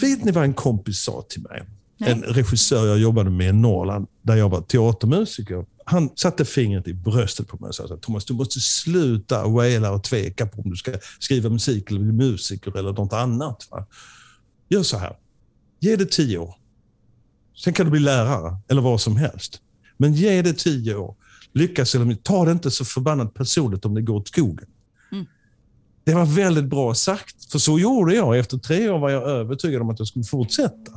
Vet ni vad en kompis sa till mig? Nej. En regissör jag jobbade med i Norrland, där jag var teatermusiker. Han satte fingret i bröstet på mig och sa Thomas, du måste sluta waila och tveka på om du ska skriva musik eller bli musiker eller något annat. Va? Gör så här. Ge det tio år. Sen kan du bli lärare eller vad som helst. Men ge det tio år. Lyckas eller ta det inte så förbannat personligt om det går åt skogen. Det var väldigt bra sagt, för så gjorde jag. Efter tre år var jag övertygad om att jag skulle fortsätta.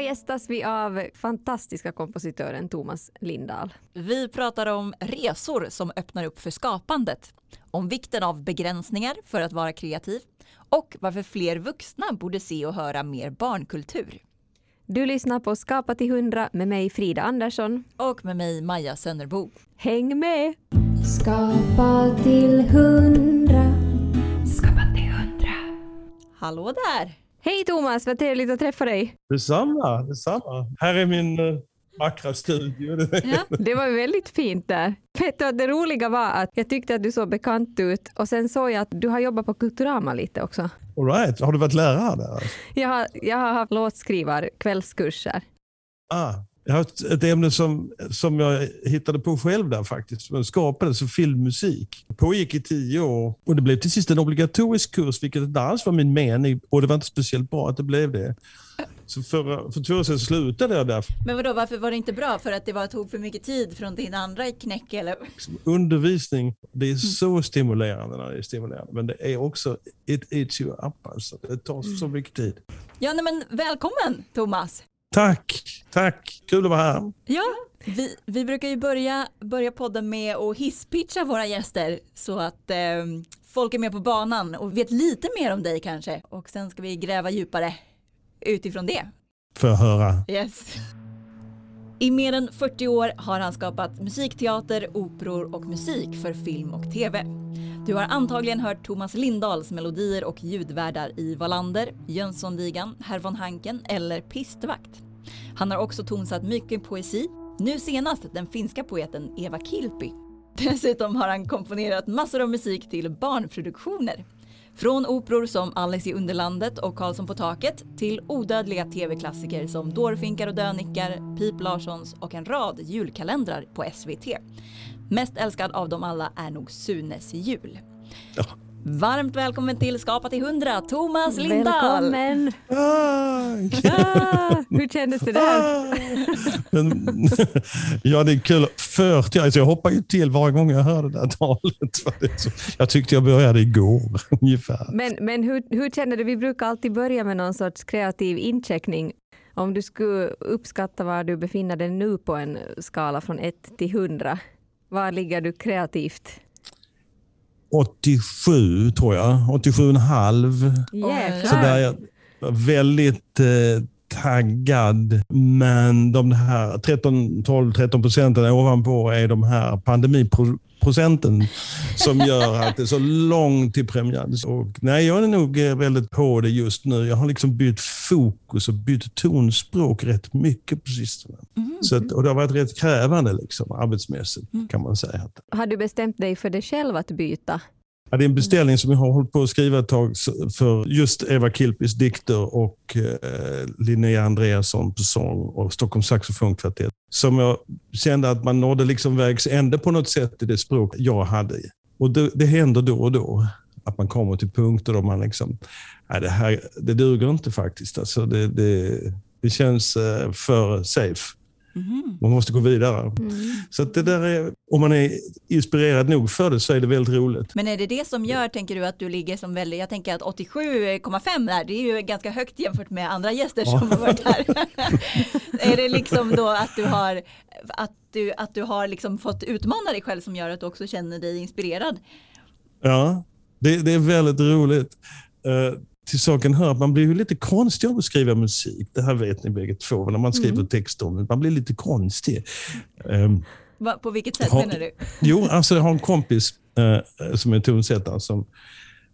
Idag gästas vi av fantastiska kompositören Thomas Lindahl. Vi pratar om resor som öppnar upp för skapandet, om vikten av begränsningar för att vara kreativ och varför fler vuxna borde se och höra mer barnkultur. Du lyssnar på Skapa till hundra med mig Frida Andersson. Och med mig Maja Sönnerbo. Häng med! Skapa till hundra. Skapa till hundra. Hallå där! Hej Thomas, vad trevligt att träffa dig. Detsamma, detsamma. Här är min uh, vackra studio. Ja, det var väldigt fint där. Vet du det roliga var att jag tyckte att du såg bekant ut och sen såg jag att du har jobbat på Kulturama lite också. All right. Har du varit lärare där? Jag har, jag har haft låtskrivar kvällskurser. Ah, jag har ett, ämne som, som jag hittade på själv där faktiskt. Skapade, så filmmusik. Pågick i tio år och det blev till sist en obligatorisk kurs, vilket inte alls var min mening. Och det var inte speciellt bra att det blev det. Så för, för två år sedan slutade jag där. Men vadå, varför var det inte bra? För att det var, tog för mycket tid från din andra knäck? Eller? Undervisning, det är mm. så stimulerande när det är stimulerande. Men det är också, it eats you up alltså. Det tar så mycket tid. Ja, nej, men välkommen Thomas! Tack, tack. Kul att vara här. Ja, vi, vi brukar ju börja, börja podden med att hisspitcha våra gäster så att eh, folk är med på banan och vet lite mer om dig kanske. Och sen ska vi gräva djupare utifrån det. Får jag höra? Yes. I mer än 40 år har han skapat musikteater, operor och musik för film och tv. Du har antagligen hört Thomas Lindahls melodier och ljudvärdar i Wallander, Jönssonligan, Herr von Hanken eller Pistvakt. Han har också tonsatt mycket poesi, nu senast den finska poeten Eva Kilpi. Dessutom har han komponerat massor av musik till barnproduktioner. Från operor som Alice i Underlandet och Karlsson på taket till odödliga tv-klassiker som Dårfinkar och dönickar, Pip Larssons och en rad julkalendrar på SVT. Mest älskad av dem alla är nog Sunes jul. Ja. Varmt välkommen till Skapa till 100, Thomas Lindahl. Välkommen! Ah, hur kändes det där? Men, ja, det är kul. 40, alltså jag hoppar ju till varje gång jag hör det där talet. Jag tyckte jag började igår ungefär. Men, men hur, hur känner du? Vi brukar alltid börja med någon sorts kreativ incheckning. Om du skulle uppskatta var du befinner dig nu på en skala från 1 till 100, var ligger du kreativt? 87 tror jag. 87,5. Så där är jag väldigt eh, taggad. Men de här 13, 12, 13 procenten ovanpå är de här pandemiprocenten som gör att det är så långt till premiär. Och, nej, jag är nog eh, väldigt på det just nu. Jag har liksom bytt fokus och bytt tonspråk rätt mycket på sistone. Mm. Så att, och det har varit rätt krävande liksom, arbetsmässigt mm. kan man säga. Har du bestämt dig för dig själv att byta? Ja, det är en beställning som jag har hållit på att skriva ett tag för just Eva Kilpis dikter och eh, Linnea Andreasson på sång och Stockholms saxofonkvartett. Som jag kände att man nådde liksom vägs ände på något sätt i det språk jag hade. Och det, det händer då och då att man kommer till punkter då man liksom, nej det här det duger inte faktiskt. Alltså det, det, det känns eh, för safe. Mm. Man måste gå vidare. Mm. Så det där är, om man är inspirerad nog för det så är det väldigt roligt. Men är det det som gör, tänker du, att du ligger som väldigt, jag tänker att 87,5 där, det är ju ganska högt jämfört med andra gäster som har varit här. är det liksom då att du har, att du, att du har liksom fått utmana dig själv som gör att du också känner dig inspirerad? Ja, det, det är väldigt roligt. Uh, till saken hör att man blir ju lite konstig av att skriva musik. Det här vet ni bägge två, när man skriver mm. texter. Man blir lite konstig. Um, Va, på vilket sätt har, menar du? Jo, alltså jag har en kompis uh, som är tonsättare som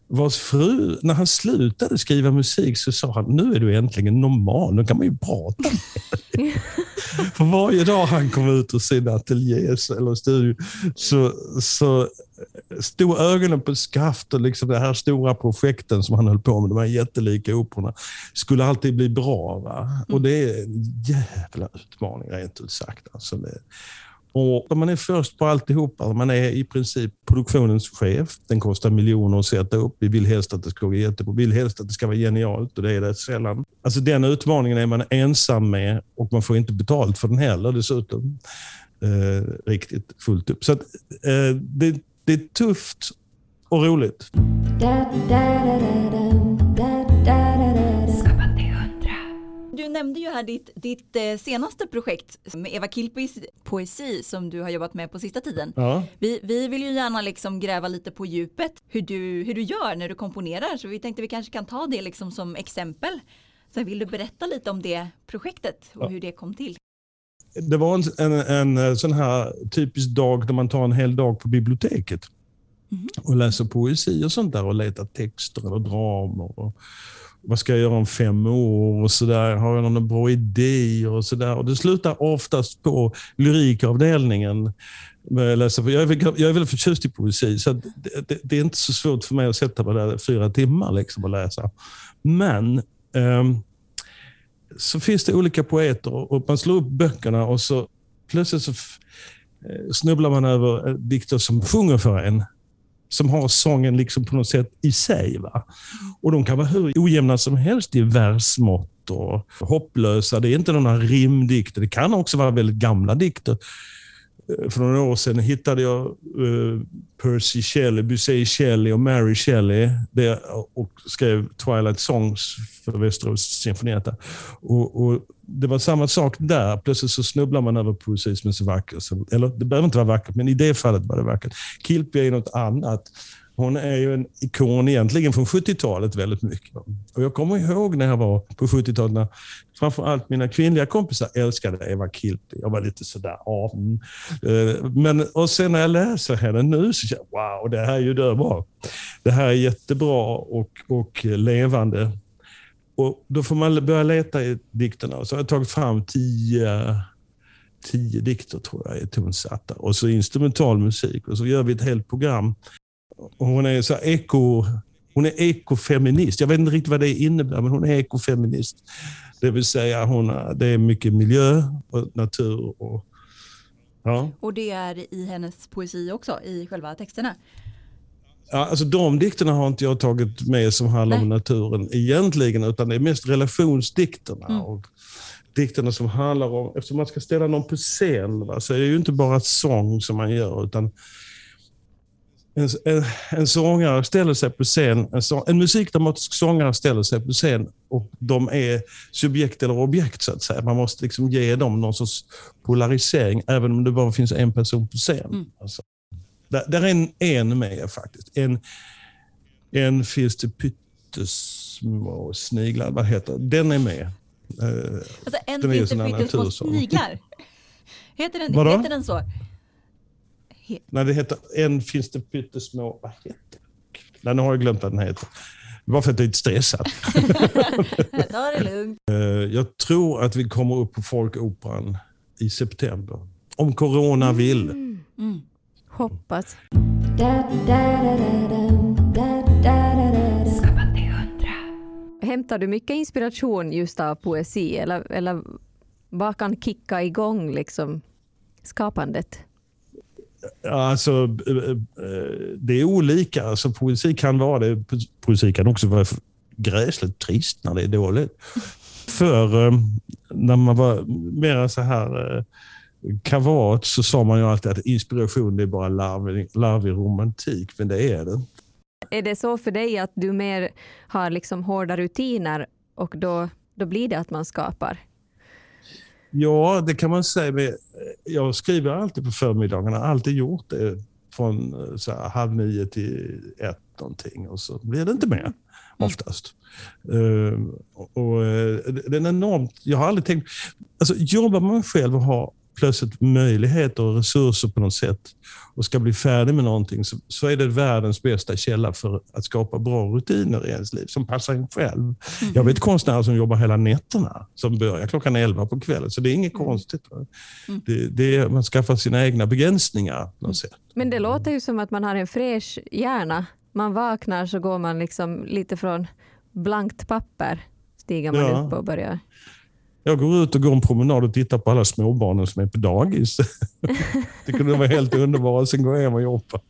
vars fru, när han slutade skriva musik så sa han, nu är du äntligen normal, nu kan man ju prata med För varje dag han kom ut ur sin ateljé eller studio så, så stod ögonen på skaft och liksom de här stora projekten som han höll på med, de här jättelika operorna, skulle alltid bli bra. Va? Mm. Och det är en jävla utmaning rent ut sagt. Alltså det, och man är först på alltihopa. Man är i princip produktionens chef. Den kostar miljoner att sätta upp. Vi vill helst att det ska gå jättebra. Vi vill helst att det ska vara genialt och det är det sällan. Alltså den utmaningen är man ensam med och man får inte betalt för den heller dessutom. Eh, riktigt fullt upp. Så att, eh, det, det är tufft och roligt. Du nämnde ju här ditt, ditt eh, senaste projekt med Eva Kilpis poesi som du har jobbat med på sista tiden. Ja. Vi, vi vill ju gärna liksom gräva lite på djupet hur du, hur du gör när du komponerar så vi tänkte vi kanske kan ta det liksom som exempel. Så vill du berätta lite om det projektet och ja. hur det kom till? Det var en, en, en, sån här typisk dag där man tar en hel dag på biblioteket mm. och läser poesi och sånt där och letar texter eller dramer. Och, vad ska jag göra om fem år och sådär. Har jag några bra idéer och sådär. Och det slutar oftast på lyrikavdelningen. Jag, är, väl, jag är väldigt förtjust i poesi, så det, det, det, är inte så svårt för mig att sätta mig där fyra timmar liksom och läsa. Men um, så finns det olika poeter och man slår upp böckerna och så plötsligt så eh, snubblar man över eh, dikter som sjunger för en som har sången liksom på något sätt i sig. Va? Och De kan vara hur ojämna som helst i versmått och hopplösa. Det är inte några rimdikter. Det kan också vara väldigt gamla dikter. För några år sedan hittade jag eh, Percy Shelley, Busey Shelley och Mary Shelley där, och skrev Twilight Songs för Västerås Sinfonietta. Och, och, det var samma sak där. Plötsligt så snubblar man över poesi som är så vacker. Eller det behöver inte vara vackert, men i det fallet var det vackert. Kilpi är något annat. Hon är ju en ikon egentligen från 70-talet väldigt mycket. Och jag kommer ihåg när jag var på 70-talet när framförallt mina kvinnliga kompisar älskade Eva Kilpi. Jag var lite sådär, ja. Mm. Eh, men, och sen när jag läser henne nu så känner jag, wow, det här är ju döbra. Det här är jättebra och, och levande. Och Då får man börja leta i dikterna. Så har jag tagit fram tio, tio dikter tror jag är tonsatta. Och så instrumental musik. Och så gör vi ett helt program hon är så eko, hon är ekofeminist. Jag vet inte riktigt vad det innebär, men hon är ekofeminist. Det vill säga hon, det är mycket miljö och natur. Och, ja. och det är i hennes poesi också, i själva texterna? Ja, alltså de dikterna har inte jag tagit med som handlar Nej. om naturen egentligen, utan det är mest relationsdikterna. Mm. Och dikterna som handlar om, eftersom man ska ställa någon på scen, va, så är det ju inte bara sång som man gör, utan en, en, en sångare ställer sig på scen, en, sång, en musikdramatisk sångare ställer sig på scen och de är subjekt eller objekt så att säga. Man måste liksom ge dem någon sorts polarisering även om det bara finns en person på scen. Mm. Alltså, där, där, är en, en med faktiskt. En, en finns det pyttesmå sniglar, vad heter Den är med. Eh, alltså en finns det pyttesmå sniglar? Heter den, heter den så? Nej, det heter En finns det pyttesmå... Vad heter det? nu har jag glömt vad den heter. Bara för att jag är lite stressad. Ta det lugnt. Eh, jag tror att vi kommer upp på Folkoperan i september. Om corona vill. Mm. Mm. Hoppas. Hämtar du mycket inspiration just av poesi eller, eller vad kan kicka igång liksom skapandet? Alltså, eh, eh, det är olika. Alltså, poesi kan vara det. Poesi kan också vara gräsligt trist när det är dåligt. För eh, när man var mer så här kavat så sa man ju alltid att inspiration det är bara larvig, larvig romantik, men det är det Är det så för dig att du mer har liksom hårda rutiner och då, då blir det att man skapar? Ja, det kan man säga. Jag skriver alltid på förmiddagarna, alltid gjort det från så här, halv nio till ett någonting och så blir det inte mer. Oftast. Uh, och, och, det är enormt, jag har aldrig tänkt... Alltså, jobbar man själv och har plötsligt möjligheter och resurser på något sätt och ska bli färdig med någonting så, så är det världens bästa källa för att skapa bra rutiner i ens liv som passar en själv. Mm. Jag vet konstnärer som jobbar hela nätterna som börjar klockan 11 på kvällen, så det är inget mm. konstigt. Mm. Det, det är, man skaffar sina egna begränsningar på något sätt. Men det låter ju som att man har en fräsch hjärna. Man vaknar så går man liksom lite från blankt papper stiger man ja. upp och börjar jag går ut och går en promenad och tittar på alla småbarnen som är på dagis. det kunde vara helt underbart. Sen går jag hem och jobbar.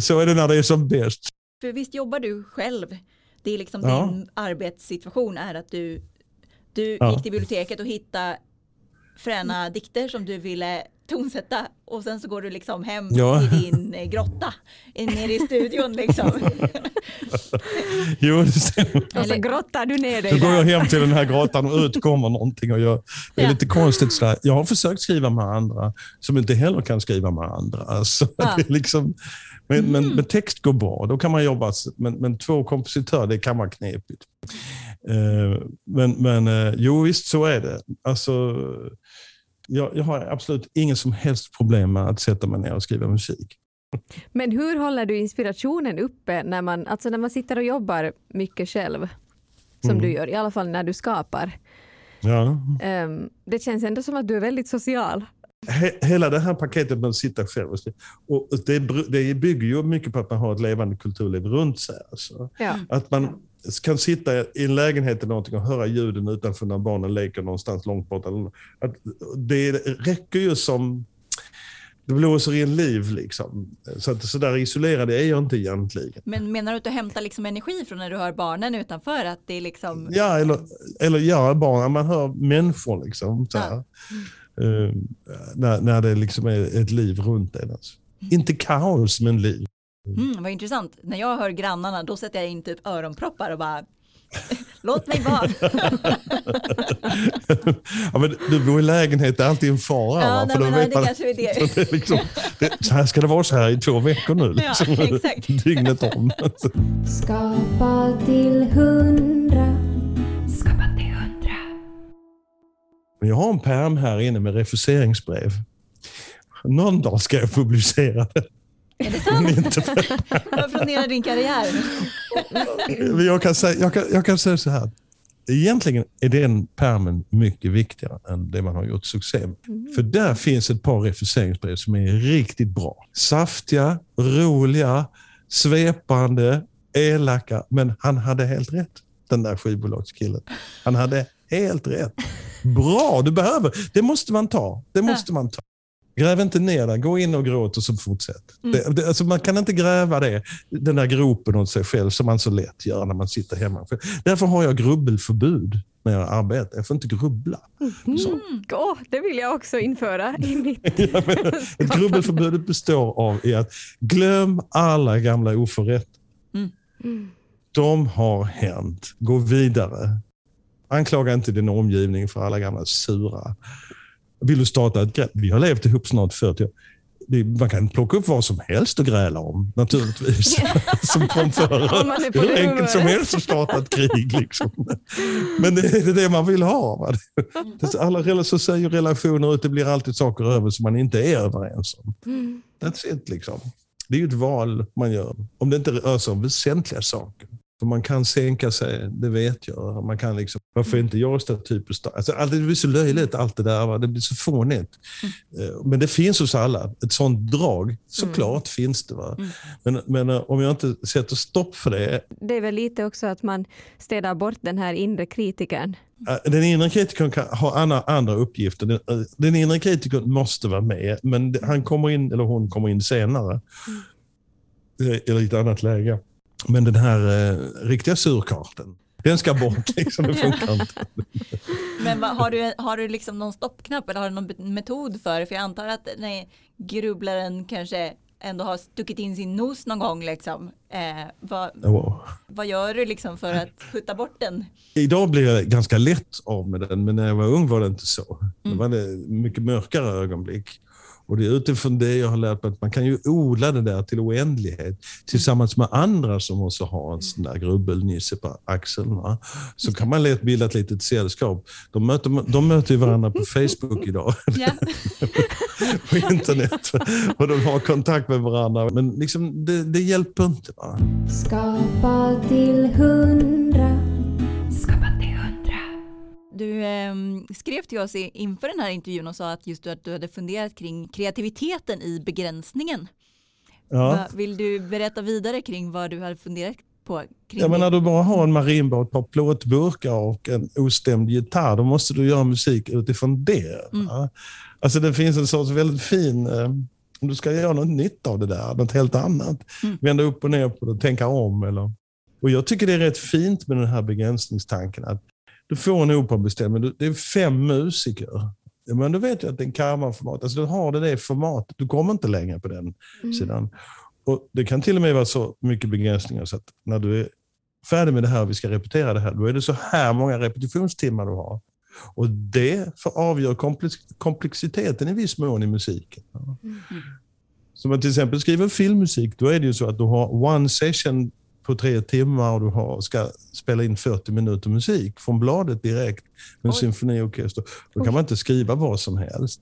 Så är det när det är som bäst. För visst jobbar du själv? Det är liksom ja. din arbetssituation är att du, du ja. gick till biblioteket och hittade fräna dikter som du ville tonsätta och sen så går du liksom hem ja. i din eh, grotta nere i studion liksom. jo, det stämmer. Och så grottar du ner dig Så går jag hem till den här grottan och ut kommer någonting. Och jag, det är ja. lite konstigt. Så Jag har försökt skriva med andra som inte heller kan skriva med andra. Alltså, ja. det är liksom, men, mm. men, men, text går bra, då kan man jobba. Men, men två kompositörer, det kan vara knepigt. Uh, men men uh, jo, visst så är det. Alltså, jag, jag har absolut inget som helst problem med att sätta mig ner och skriva musik. Men hur håller du inspirationen uppe när man, alltså när man sitter och jobbar mycket själv? Som mm. du gör, i alla fall när du skapar. Ja. Um, det känns ändå som att du är väldigt social. hela det här paketet med att sitta själv och det, det bygger ju mycket på att man har ett levande kulturliv runt sig. Alltså. Ja. Att man kan sitta i en lägenhet eller någonting och höra ljuden utanför när barnen leker någonstans långt bort. Att det räcker ju som... Det blåser i en liv. Liksom. Så, att, så där isolerad är jag inte egentligen. Men menar du att du hämtar liksom energi från när du hör barnen utanför? Att det är liksom... Ja, eller, eller ja, barn, man hör människor. Liksom, så ja. uh, när, när det liksom är ett liv runt en. Alltså. Inte kaos, men liv. Mm, vad intressant. När jag hör grannarna då sätter jag in typ öronproppar och bara Låt mig vara. ja, men du bor i lägenhet, det är alltid en fara. Ja, nej, men, nej, det kanske är det. det, är liksom, det så här ska det vara så här i två veckor nu. Liksom, ja, exakt. Dygnet om. Skapa till hundra. Skapa till hundra. Jag har en pärm här inne med refuseringsbrev. Någon dag ska jag publicera det. Är det sant? Vad planerar din karriär? jag, kan säga, jag, kan, jag kan säga så här. Egentligen är den permen mycket viktigare än det man har gjort succé med. Mm. För där finns ett par refuseringsbrev som är riktigt bra. Saftiga, roliga, svepande, elaka. Men han hade helt rätt, den där skivbolagskillen. Han hade helt rätt. Bra, du behöver. Det måste man ta. Det måste man ta. Gräv inte ner den. Gå in och gråt och så fortsätt. Mm. Det, det, alltså man kan inte gräva det, den där gropen åt sig själv som man så lätt gör när man sitter hemma. För därför har jag grubbelförbud när jag arbetar. Jag får inte grubbla. Mm. Så. Oh, det vill jag också införa i mitt ja, Grubbelförbudet består av att glöm alla gamla oförrätter. Mm. De har hänt. Gå vidare. Anklaga inte din omgivning för alla gamla sura vill du starta ett gräl? Vi har levt ihop snart 40 år. Man kan plocka upp vad som helst och gräla om, naturligtvis. som kom förr. Hur enkelt som helst att starta ett krig. Liksom. Men det är det man vill ha. Va? Alla så säger relationer ut, det blir alltid saker över som man inte är överens om. Mm. That's it, liksom. Det är ju ett val man gör, om det inte rör sig om väsentliga saker. För man kan sänka sig, det vet jag. Man kan liksom, varför inte jag stereotypiskt alltså, Det blir så löjligt allt det där. Va? Det blir så fånigt. Mm. Eh, men det finns hos alla. Ett sånt drag, såklart mm. finns det. Va? Mm. Men, men eh, om jag inte sätter stopp för det. Det är väl lite också att man städar bort den här inre kritikern. Den inre kritikern kan ha andra, andra uppgifter. Den, eh, den inre kritikern måste vara med, men han kommer in, eller hon kommer in senare. Mm. I ett annat läge. Men den här eh, riktiga surkarten, den ska bort. Liksom, det funkar inte. Men vad, har du, har du liksom någon stoppknapp eller har du någon metod för det? För jag antar att nej, grubblaren kanske ändå har stuckit in sin nos någon gång. Liksom. Eh, vad, oh. vad gör du liksom för att skjuta bort den? Idag blir jag ganska lätt av med den, men när jag var ung var det inte så. Mm. Det var det mycket mörkare ögonblick. Och det är utifrån det jag har lärt mig att man kan ju odla det där till oändlighet tillsammans med andra som också har en sån där grubbelnisse på axeln. Va? Så kan man lätt bilda ett litet sällskap. De möter, de möter ju varandra på Facebook idag. Ja. på internet. Och de har kontakt med varandra. Men liksom, det, det hjälper inte. Va? Skapa till hundra. Skrev till oss inför den här intervjun och sa att just du, att du hade funderat kring kreativiteten i begränsningen. Ja. Vill du berätta vidare kring vad du hade funderat på? Kring Ja, men när du bara har en marinbåt, ett par plåtburkar och en ostämd gitarr, då måste du göra musik utifrån det. va? Alltså det finns en sorts väldigt fin, eh, om du ska göra något nytt av det där, något helt annat, Mm. vända upp och ner på det, tänka om. Eller. Och jag tycker det är rätt fint med den här begränsningstanken, att du får en operabeställning, det är fem musiker. Men du vet ju att det är en kammarformat, alltså du har det, det formatet, du kommer inte längre på den sidan. Och Det kan till och med vara så mycket begränsningar så att när du är färdig med det här och vi ska repetera det här, då är det så här många repetitionstimmar du har. Och det för avgör komplex, komplexiteten i viss mån i musiken. Ja. Så man till exempel skriver filmmusik, då är det ju så att du har one session på tre timmar och du har, ska spela in 40 minuter musik från bladet direkt med Oj. symfoniorkester. Då kan man inte skriva vad som helst.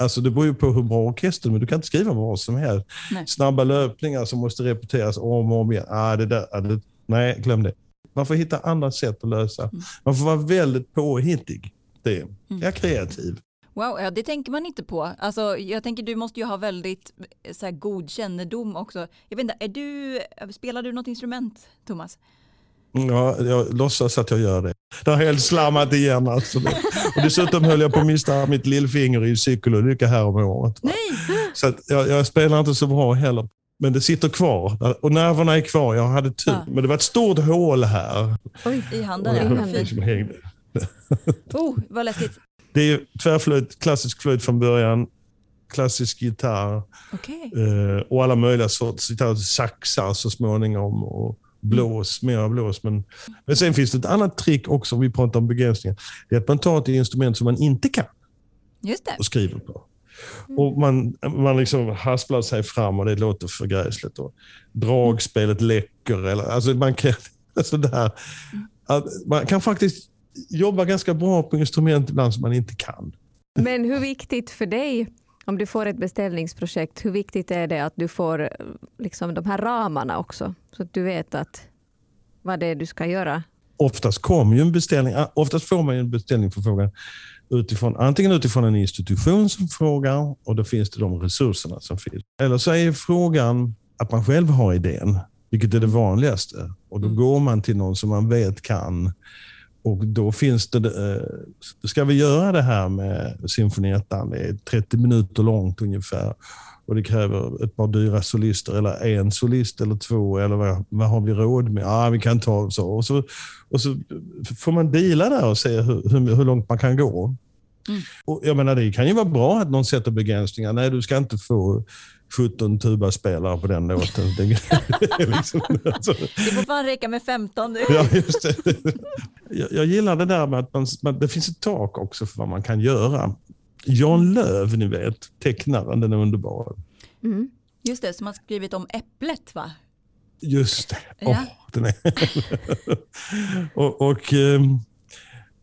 Alltså det beror ju på hur bra orkestern men du kan inte skriva vad som helst. Nej. Snabba löpningar som måste repeteras om och om igen. Ah, det där, ah, det, nej, glöm det. Man får hitta andra sätt att lösa. Man får vara väldigt påhittig. Det är kreativ. Wow, ja, det tänker man inte på. Alltså, jag tänker du måste ju ha väldigt eh, så här, god kännedom också. Jag vet inte, är du, spelar du något instrument, Thomas? Ja, jag låtsas att jag gör det. Det har helt slammat igen. Alltså. Och dessutom höll jag på att mista mitt lillfinger i en cykelolycka här om året. Nej! Så att jag, jag spelar inte så bra heller. Men det sitter kvar. Och nerverna är kvar. Jag hade tur. Ja. Men det var ett stort hål här. Oj. I handen, Och ja. jag liksom hängde. Oh, vad läskigt. Det är tvärflöjt, klassisk flöjt från början. Klassisk gitarr. Okej. Eh, och alla möjliga sorts gitarrer. Saxar så småningom. Och blås, mera blås. Men, men sen finns det ett annat trick också om vi pratar om begränsningar. Det är att man tar ett instrument som man inte kan och skriver på. Och man, man liksom hasplar sig fram och det låter för gräsligt. Och dragspelet läcker. Eller, alltså man, kan, alltså det här, att man kan faktiskt jobba ganska bra på instrument ibland som man inte kan. Men hur viktigt för dig, om du får ett beställningsprojekt, hur viktigt är det att du får eh, liksom, de här ramarna också? Så att du vet att vad det är du ska göra. Oftast kommer ju en beställning, ah, oftast får man ju en beställningsförfrågan utifrån, antingen utifrån en institution som frågar och då finns det de resurserna som finns. Eller så är frågan att man själv har idén, vilket är det vanligaste. Och då går man till någon som man vet kan. Och då finns det, eh, ska vi göra det här med symfoniettan? Det är 30 minuter långt ungefär. Och det kräver ett par dyra solister eller en solist eller två eller vad, vad har vi råd med? Ja, vi kan ta så. Och så, och så får man deala där och se hur, hur, hur långt man kan gå. Och jag menar, det kan ju vara bra att någon sätter begränsningar. Nej, du ska inte få 17 tubaspelare på den låten. Det, liksom, alltså, Det får fan räcka med 15 nu. Ja, just det. Jag, jag gillar det där med att man, man, det finns ett tak också för vad man kan göra. Jan Löv, ni vet, tecknaren, den är underbar. Mm. Just det, som har skrivit om äpplet va? Just det. Ja. Åh, den är... och, och ehm,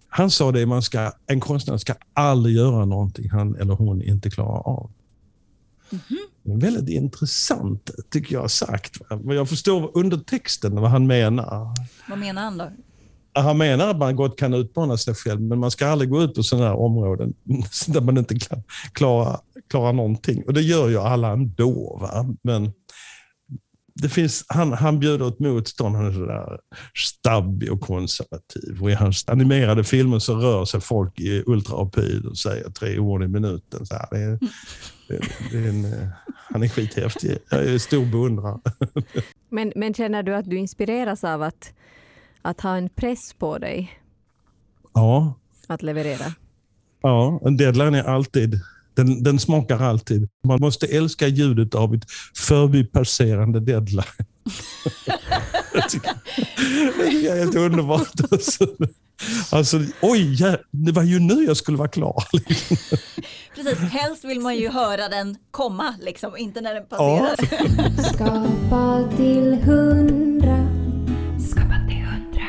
han sa det, man ska, en konstnär ska aldrig göra någonting han eller hon inte klarar av. Mhm. Väldigt intressant, tycker jag sagt. Jag förstår undertexten vad han menar. Vad menar han då? Han menar att man gott kan utmana sig själv, men man ska aldrig gå ut på sådana här områden där man inte kan klara, klara någonting. Och det gör ju alla ändå. Va? Men det finns, han, han bjuder ett motstånd. Han är sådär stabbig och konservativ. Och I hans animerade filmer så rör sig folk i ultrarapid och säger tre ord i minuten. Så här, det är, det, är en, eh, han är skithäftig. Jag är stor beundrare. Men, men känner du att du inspireras av att, att ha en press på dig Ja, att leverera? Ja, en deadline är alltid, den, den smakar alltid. Man måste älska ljudet av ett förbipasserande deadline. jag tycker det är helt underbart. Alltså. Oj, ja, det var ju nu jag skulle vara klar. Precis, helst vill man ju höra den komma, liksom, inte när den passerar. Skapa till hundra. Skapa till hundra.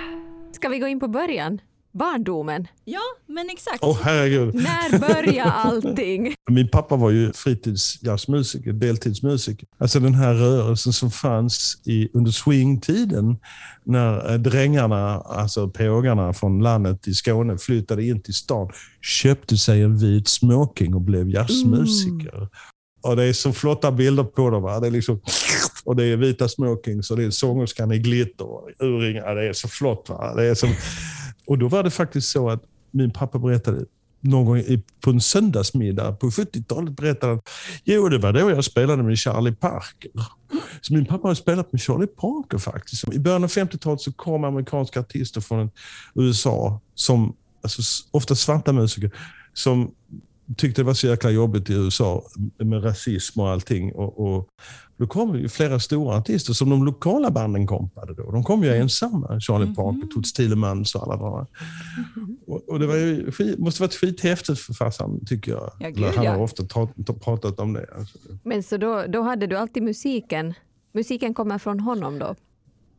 Ska vi gå in på början? Barndomen. Ja, men exakt. Åh herregud. När börjar allting? Min pappa var ju fritidsjazzmusiker, deltidsmusiker. Alltså den här rörelsen som fanns i, under swingtiden när eh, drängarna, alltså pågarna från landet i Skåne flyttade in till stan, köpte sig en vit smoking och blev jazzmusiker. Och det är så flotta bilder på dem. Va? Det är liksom, och det är vita smokings och det är sångerskan i glitter och urringar. Det är så flott. Va? Det är så, och då var det faktiskt så att min pappa berättade någon gång på en söndagsmiddag på 70-talet berättade han, jo det var då jag spelade med Charlie Parker. Så min pappa har spelat med Charlie Parker faktiskt. I början av 50-talet så kom amerikanska artister från USA, som, alltså ofta svarta musiker, som tyckte det var så jäkla jobbigt i USA med rasism och allting. Och, och då kom ju flera stora artister som de lokala banden kompade då. De kom ju ensamma. Charlie Parker, Toots Thielemans och alla andra. Och, och det var ju, måste varit skithäftigt för farsan, tycker jag. Ja, gud, han ja. har ofta ta, ta, pratat om det. Alltså. Men så då, då hade du alltid musiken. Musiken kommer från honom då?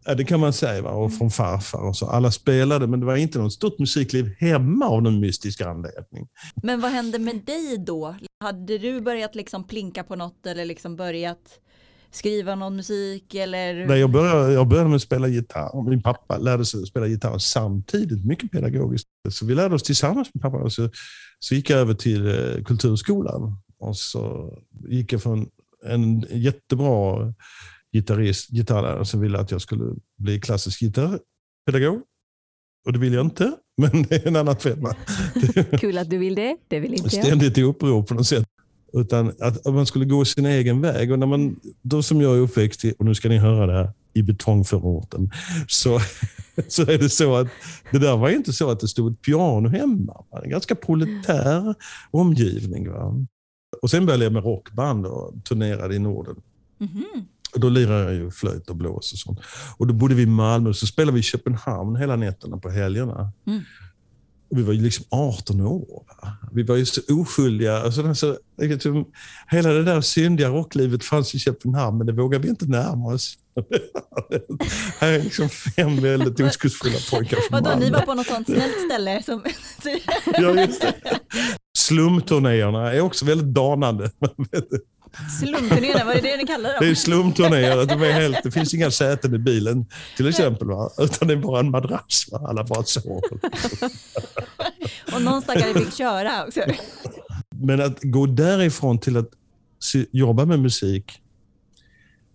Ja, det kan man säga. Va? Och från farfar och så. Alla spelade, men det var inte något stort musikliv hemma av någon mystisk anledning. Men vad hände med dig då? Hade du börjat liksom plinka på något eller liksom börjat skriva någon musik eller? Nej, jag, började, jag började med att spela gitarr. Min pappa lärde sig att spela gitarr samtidigt, mycket pedagogiskt. Så vi lärde oss tillsammans med pappa. Och så, så gick jag över till eh, kulturskolan. Och så gick jag från en jättebra gitarrist, gitarrlärare som ville att jag skulle bli klassisk gitarrpedagog. Och det vill jag inte, men det är en annan femma. Kul att du vill det, det vill inte jag. ständigt i uppror på något sätt. Utan att, man skulle gå sin egen väg. Och när man, då som jag är uppväxt i, och nu ska ni höra det här, i betongförorten, så, så är det så att det där var inte så att det stod ett piano hemma. Va? En ganska proletär omgivning. Va? Och sen började jag med rockband och turnerade i Norden. Mhm. Och då lirade jag ju flöjt och blås och sånt. Och då bodde vi i Malmö så spelade vi i Köpenhamn hela nätterna på helgerna. Mm. Och vi var ju liksom 18 år. Va? Vi var ju så oskyldiga. Alltså, alltså, hela det där syndiga rocklivet fanns i Köpenhamn, men det vågade vi inte närma oss. här är liksom fem väldigt oskuldsfulla pojkar från Vadå, ni Malmö. var på något sånt snällt ställe? Som... Ja, just det. Slumturnéerna är också väldigt danande. Slumturnéerna, vad är det ni kallar Det är dem? slumturnéer. De är helt, det finns inga säten i bilen till exempel. Va? Utan det är bara en madrass. Va? Alla bara sover. Och någon stackare fick köra också. Men att gå därifrån till att jobba med musik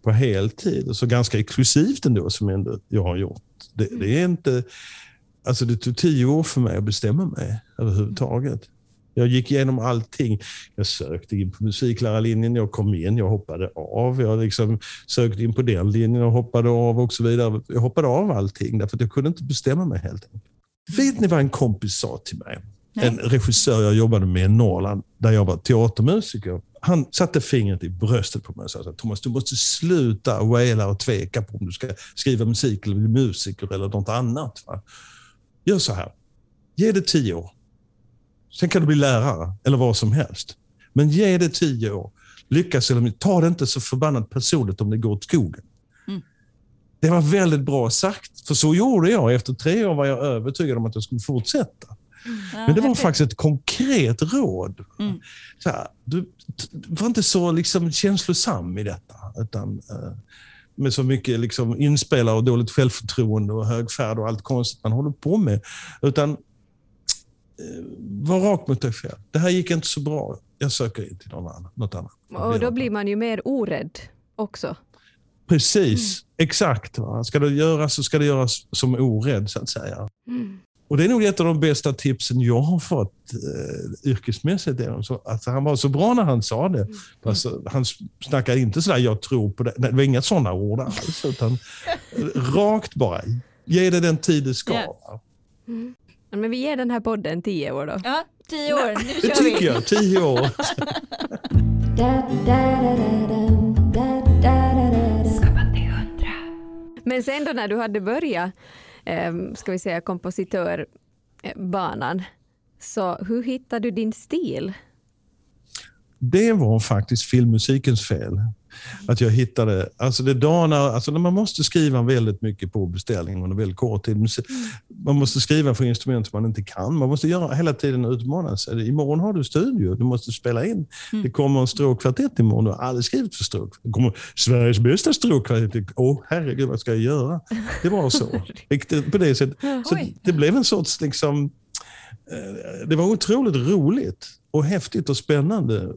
på heltid, och så ganska exklusivt ändå som ändå jag har gjort. Det, det är inte... Alltså det tog tio år för mig att bestämma mig överhuvudtaget. Jag gick igenom allting. Jag sökte in på musiklärarlinjen, jag kom in, jag hoppade av. Jag liksom sökte in på den linjen och hoppade av och så vidare. Jag hoppade av allting därför att jag kunde inte bestämma mig helt enkelt. Vet ni vad en kompis sa till mig? Nej. En regissör jag jobbade med i Norrland, där jag var teatermusiker. Han satte fingret i bröstet på mig och sa Thomas, du måste sluta waila och tveka på om du ska skriva musik eller bli musiker eller något annat. Va? Gör så här. Ge det tio år. Sen kan du bli lärare eller vad som helst. Men ge det tio år. Lyckas eller ta det inte så förbannat personligt om det går åt skogen. Mm. Det var väldigt bra sagt, för så gjorde jag. Efter tre år var jag övertygad om att jag skulle fortsätta. Men det var faktiskt ett konkret råd. Mm. Så här, du var inte så liksom känslosam i detta. Utan, eh, med så mycket liksom inspelare och dåligt självförtroende och högfärd och allt konstigt man håller på med. Utan var rak mot dig själv. Det här gick inte så bra. Jag söker in till något annat. Och då blir man ju mer orädd också. Precis, exakt. Va? Ska det göras så ska det göras som orädd så att säga. Mm. Och Det är nog ett av de bästa tipsen jag har fått eh, yrkesmässigt. är de Så, alltså, han var så bra när han sa det. Alltså, han snackade inte sådär, jag tror på det. Nej, det var inga sådana ord alls. Utan, eh, rakt bara. Ge det den tid det ska. Ja. va? Men vi ger den här podden tio år då. Ja, tio år, nu Det kör vi. tycker jag. Tio år. Men sen då när du hade börjat, eh, ska vi säga kompositör, banan. Så hur hittade du din stil? Det var faktiskt filmmusikens fel. Att jag hittade, alltså det danar, alltså när man måste skriva väldigt mycket på beställning under väldigt kort tid. Man måste skriva för instrument som man inte kan. Man måste göra hela tiden utmana sig. Imorgon har du studio, du måste spela in. Det kommer en stråkkvartett imorgon, du har aldrig skrivit för stråk. Det kommer Sveriges bästa stråkkvartett. Åh herregud, vad ska jag göra? Det var så. På det sättet. Så det blev en sorts liksom, eh, det var otroligt roligt och häftigt och spännande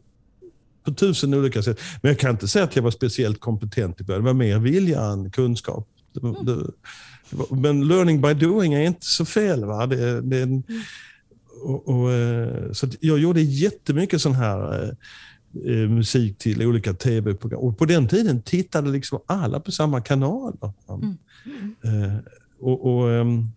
på tusen olika sätt. Men jag kan inte säga att jag var speciellt kompetent i början. Det var mer vilja än kunskap. Var, det, men learning by doing är inte så fel. Va? Det, det en, och, och, eh, så jag gjorde jättemycket sån här eh, eh, musik till olika tv-program. Och på den tiden tittade liksom alla på samma kanaler. Eh, och, och, ehm,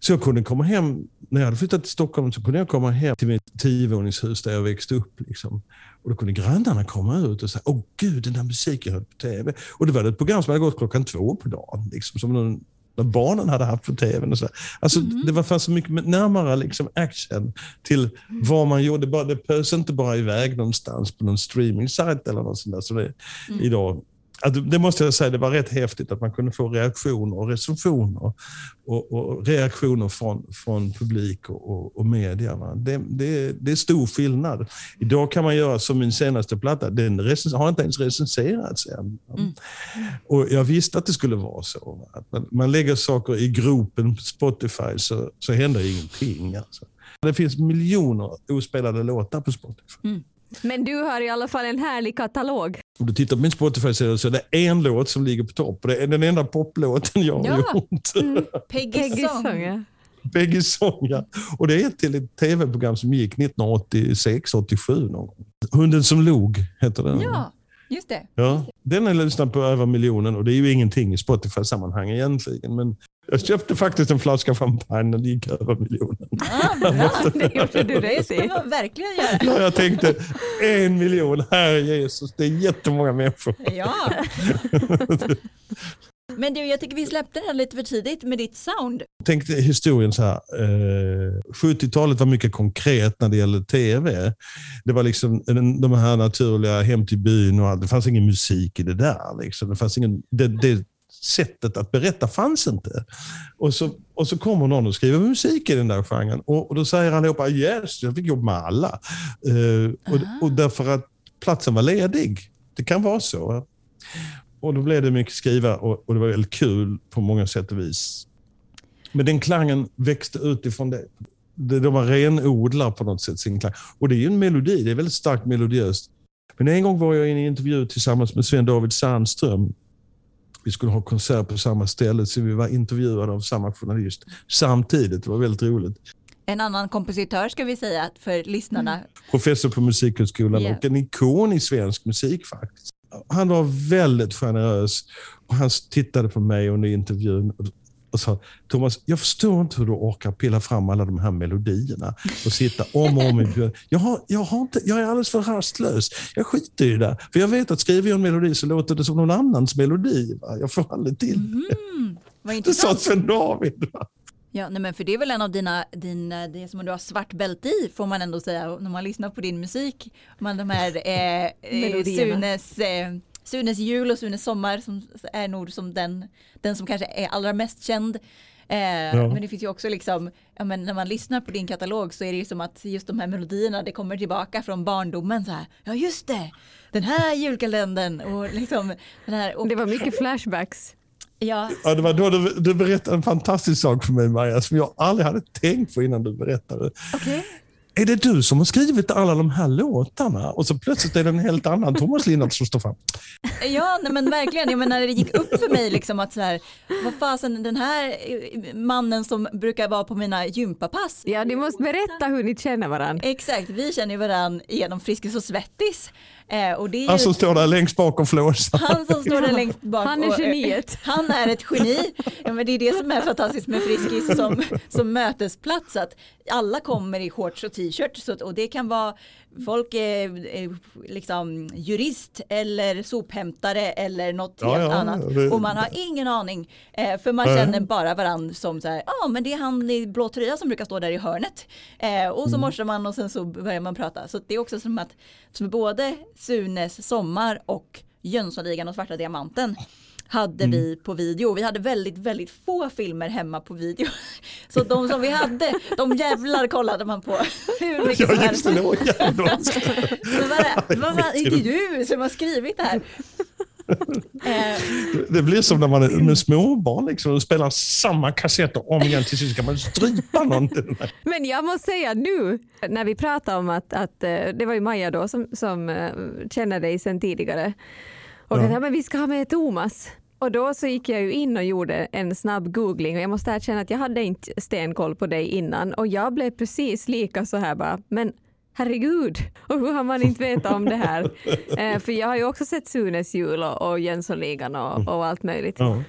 så jag kunde komma hem, när jag hade flyttat till Stockholm så kunde jag komma hem till mitt tiovåningshus där jag växte upp. Liksom. Och då kunde grannarna komma ut och säga, åh gud, den där musiken hörde på tv. Och det var ett program som hade gått klockan två på dagen. Liksom, som någon, när barnen hade haft på tv. Och så. Alltså, Det var fanns så mycket närmare liksom, action till vad man gjorde. Bara, det pös inte bara iväg någonstans på någon streaming-sajt eller något sånt där. Så det, idag, att, det måste jag säga, det var rätt häftigt att man kunde få reaktioner och recensioner och, och reaktioner från, från publik och, och, och media. Va? Det, det, det är stor skillnad. Idag kan man göra som min senaste platta, den recens- har inte ens recenserats än. Och jag visste att det skulle vara så. Att man, man lägger saker i gropen på Spotify så, så händer ingenting. Alltså. Det finns miljoner ospelade låtar på Spotify. Men du har i alla fall en härlig katalog. Om du tittar på min Spotify så är det, en låt som ligger på topp. Det är den enda poplåten jag har Ja. gjort. Peggy Peggy Song. Peggy Song, ja. Och det är till ett tv-program som gick 1986, 87 någon gång. Hunden som log heter den. Ja, just det. Ja, den har jag lyssnat på över miljonen och det är ju ingenting i Spotify-sammanhang egentligen. Men jag köpte faktiskt en flaska champagne när det gick över miljonen. Ah, bra. Det gjorde du Det i. man verkligen göra. Ja, jag tänkte, en miljon, herre Jesus, det är jättemånga människor. Ja. Men du, jag tycker vi släppte den lite för tidigt med ditt sound. Tänk dig historien så här. Eh, 70-talet var mycket konkret när det gällde tv. Det var liksom den- de här naturliga hem till byn och allt. Det fanns ingen musik i det där. Liksom. Det, fanns ingen, det, det sättet att berätta fanns inte. Och så, och så kommer någon och skriver musik i den där genren. Och, och då säger allihopa yes, jag fick jobb med alla. Eh, och, och därför att platsen var ledig. Det kan vara så. Och då blev det mycket skriva och, och det var väldigt kul på många sätt och vis. Men den klangen växte utifrån det. det de var renodlar på något sätt sin klang. Och det är ju en melodi, det är väldigt starkt melodiöst. Men en gång var jag i en intervju tillsammans med Sven David Sandström. Vi skulle ha konsert på samma ställe, så vi var intervjuade av samma journalist samtidigt. Det var väldigt roligt. En annan kompositör ska vi säga för lyssnarna. Professor på Musikhögskolan Ja. och en ikon i svensk musik faktiskt. Han var väldigt generös och han tittade på mig under intervjun och- sa Thomas, jag förstår inte hur du orkar pilla fram alla de här melodierna och sitta om och om igen. Jag, har, jag, har inte, jag är alldeles för rastlös. Jag skiter i det. För jag vet att skriver jag en melodi så låter det som någon annans melodi. Va? Jag får aldrig till det. Vad Det sa intressant. Sven David. Va? Ja, nej, men för det är väl en av dina, dina det som du har svart bälte i får man ändå säga när man lyssnar på din musik. Man de här eh, eh. Sunes, eh, Sunes jul och Sunes sommar som är nog som den, den som kanske är allra mest känd. Eh, Men det finns ju också liksom, ja, men när man lyssnar på din katalog så är det ju som att just de här melodierna det kommer tillbaka från barndomen så här. Ja just det, den här julkalendern och liksom den här. Och, Det var mycket flashbacks. Ja, Ja, det var då du, du berättade en fantastisk sak för mig, Maja, som jag aldrig hade tänkt på innan du berättade. okej. Är det du som har skrivit alla de här låtarna? Och så plötsligt är det en helt annan Thomas Lindart som står fram. Ja, nej, men verkligen. Jag menar, det gick upp för mig liksom att så här, vad fasen, den här mannen som brukar vara på mina gympapass. Ja, ni måste berätta hur ni känner varandra. Exakt, vi känner varandra genom Friskis och Svettis. Eh, och det är ju Han som står där längst bak och flåsar. han som står där längst bak. Han är och, eh, geniet. Han är ett geni. Ja, men det är det som är fantastiskt med Friskis som, som mötesplats. Att alla kommer i shorts och t-shirt och det kan vara folk är, är liksom jurist eller sophämtare eller något Ja, helt ja, annat. det- Och man har ingen aning. Eh, för man Nej. känner bara varandra som så här, ja ah, men det är han i blå tröja som brukar stå där i hörnet. Eh, och så Mm. morsar man och sen så börjar man prata. Så det är också som att, som både Sunes sommar och Jönssonligan och Svarta Diamanten hade Mm. vi på video. Vi hade väldigt, väldigt få filmer hemma på video. Så de som vi hade, de jävlar kollade man på. Hur mycket Ja, just det. det var jävla- Så var det, vad fan, är det du som har skrivit det här? Eh, Det blir som när man är med småbarn liksom, och spelar samma kassetter om igen. Till sist ska man strypa någonting. Men jag måste säga nu, när vi pratade om att, att eh, det var ju Maja då som, som eh, känner dig sedan tidigare. Och Ja. men vi ska ha med Thomas. Och då så gick jag ju in och gjorde en snabb googling och jag måste erkänna att jag hade inte stenkoll på dig innan och jag blev precis lika så här bara, men herregud, och hur har man inte vetat om det här? eh, för jag har ju också sett Sunes jul och, och Jönssonligan och, och allt möjligt. Ja.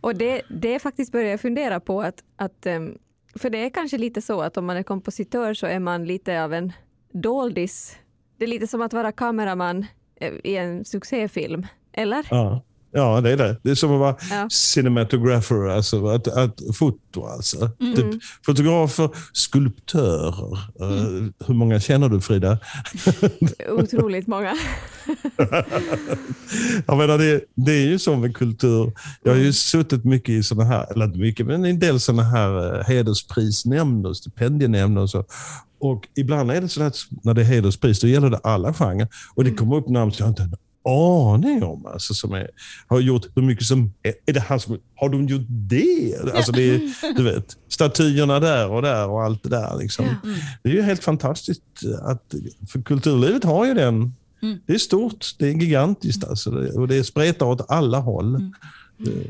Och det, det faktiskt börjar jag fundera på att, att ehm, för det är kanske lite så att om man är kompositör så är man lite av en doldis. Det är lite som att vara kameraman i en succéfilm, eller? Ja. ja, det är det. Det är som att vara Ja. cinematographer, alltså att, att foto alltså. Typ, fotografer, skulptörer. Eh, hur många känner du Frida? Otroligt många. Jag menar, det, det är ju så med kultur. Jag har ju suttit mycket i sådana här, eller inte mycket, men en del sådana här eh, hedersprisnämnder, stipendienämnder och så. Och ibland är det så att när det är hederspris, då gäller det alla genrer. Och det kommer upp namn som jag inte har en aning om. Alltså, som är, har gjort hur mycket som... Är, är det han som... Har de gjort det? Alltså det är, du vet, statyerna där och där och allt det där. Liksom. Det är ju helt fantastiskt. att För kulturlivet har ju den det är stort, det är gigantiskt alltså, och det spretar åt alla håll.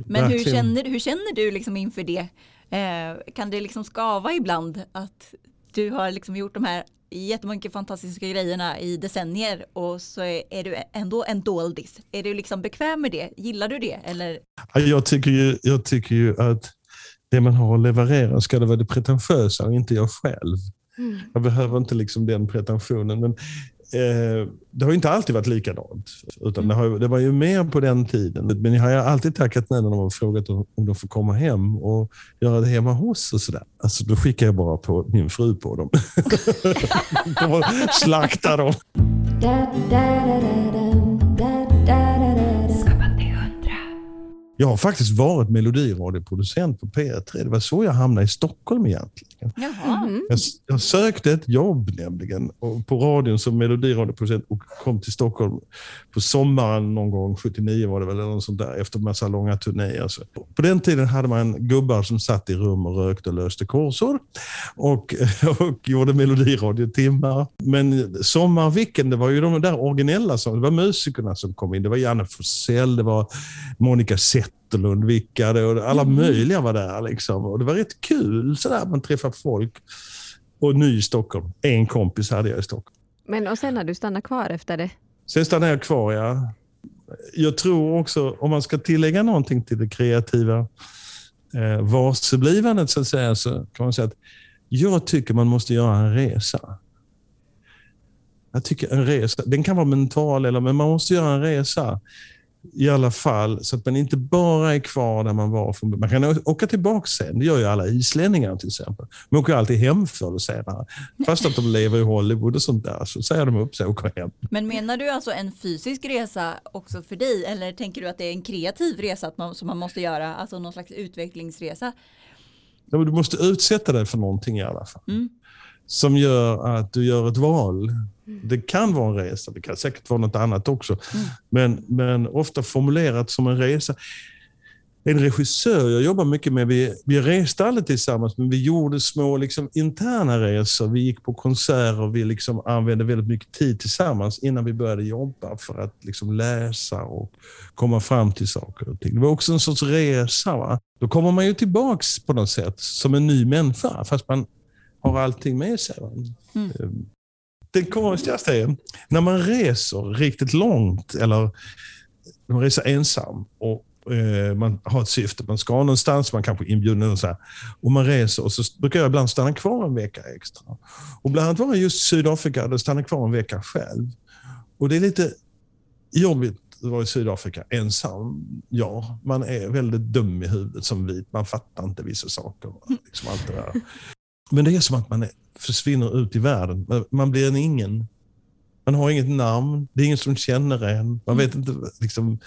Men hur känner, hur känner du liksom inför det? Eh, kan det liksom skava ibland att du har liksom gjort de här jättemånga fantastiska grejerna i decennier och så är, är du ändå en doldis. Är du liksom bekväm med det? Gillar du det? Eller? Ja, Jag tycker, ju, jag tycker ju att det man har att leverera ska det vara det pretentiösa och inte jag själv. Jag behöver inte liksom den pretensionen. Men, eh, det har ju inte alltid varit likadant. Utan det, har, det var ju mer på den tiden. Men jag har ju alltid tackat nej när de har frågat om, om de får komma hem och göra det hemma hos och sådär. Alltså, då skickar jag bara på min fru på dem. de slaktar dem. Jag har faktiskt varit melodiradioproducent på P3. Det var så jag hamnade i Stockholm egentligen. Jaha. Jag, jag sökte ett jobb nämligen och på radion som melodiradioproducent och kom till Stockholm på sommaren någon gång, 79 var det väl, eller något sånt där, efter massa långa turnéer. Så På den tiden hade man gubbar som satt i rum och rökte och löste korsord och, och gjorde melodiradiotimmar. Men Sommarviken, det var ju de där originella, som, det var musikerna som kom in. Det var Janne Forsell, det var Monica Zetterlund vickade och alla möjliga var där. Liksom. Och det var rätt kul sådär, man träffade folk. Och ny i Stockholm. En kompis hade jag i Stockholm. Men och sen har du stannat kvar efter det? Sen stannade jag kvar, ja. Jag tror också, om man ska tillägga någonting till det kreativa eh, varseblivandet så att säga, så kan man säga att jag tycker man måste göra en resa. Jag tycker en resa, den kan vara mental, eller, men man måste göra en resa i alla fall så att man inte bara är kvar där man var. Från, man kan åka tillbaka sen, det gör ju alla islänningar till exempel. De åker alltid hem förr eller senare. Fast att de lever i Hollywood och sånt där, så säger de upp sig och åker hem. Men menar du alltså en fysisk resa också för dig eller tänker du att det är en kreativ resa man, som man måste göra, alltså någon slags utvecklingsresa? Ja, men du måste utsätta dig för någonting i alla fall. Mm. Som gör att du gör ett val. Det kan vara en resa, det kan säkert vara något annat också. Men, men ofta formulerat som en resa. En regissör jag jobbar mycket med, vi, vi reste aldrig tillsammans, men vi gjorde små liksom, interna resor. Vi gick på konserter, vi liksom använde väldigt mycket tid tillsammans innan vi började jobba för att liksom, läsa och komma fram till saker och ting. Det var också en sorts resa. Va? Då kommer man ju tillbaks på något sätt som en ny människa, fast man har allting med sig. Mm. Ehm, Det konstigaste är när man reser riktigt långt eller man reser ensam och Eh, Man har ett syfte, man ska någonstans, man kanske är inbjuden och så här. Och man reser och så brukar jag ibland stanna kvar en vecka extra. Och bland annat var jag just i Sydafrika, där stannade kvar en vecka själv. Och det är lite jobbigt att vara i Sydafrika ensam. Ja, man är väldigt dum i huvudet som vit. Man fattar inte vissa saker. Liksom allt det där. Men det är som att man försvinner ut i världen. Man- blir en ingen. Man har inget namn, det är ingen som känner en. Man vet inte, liksom,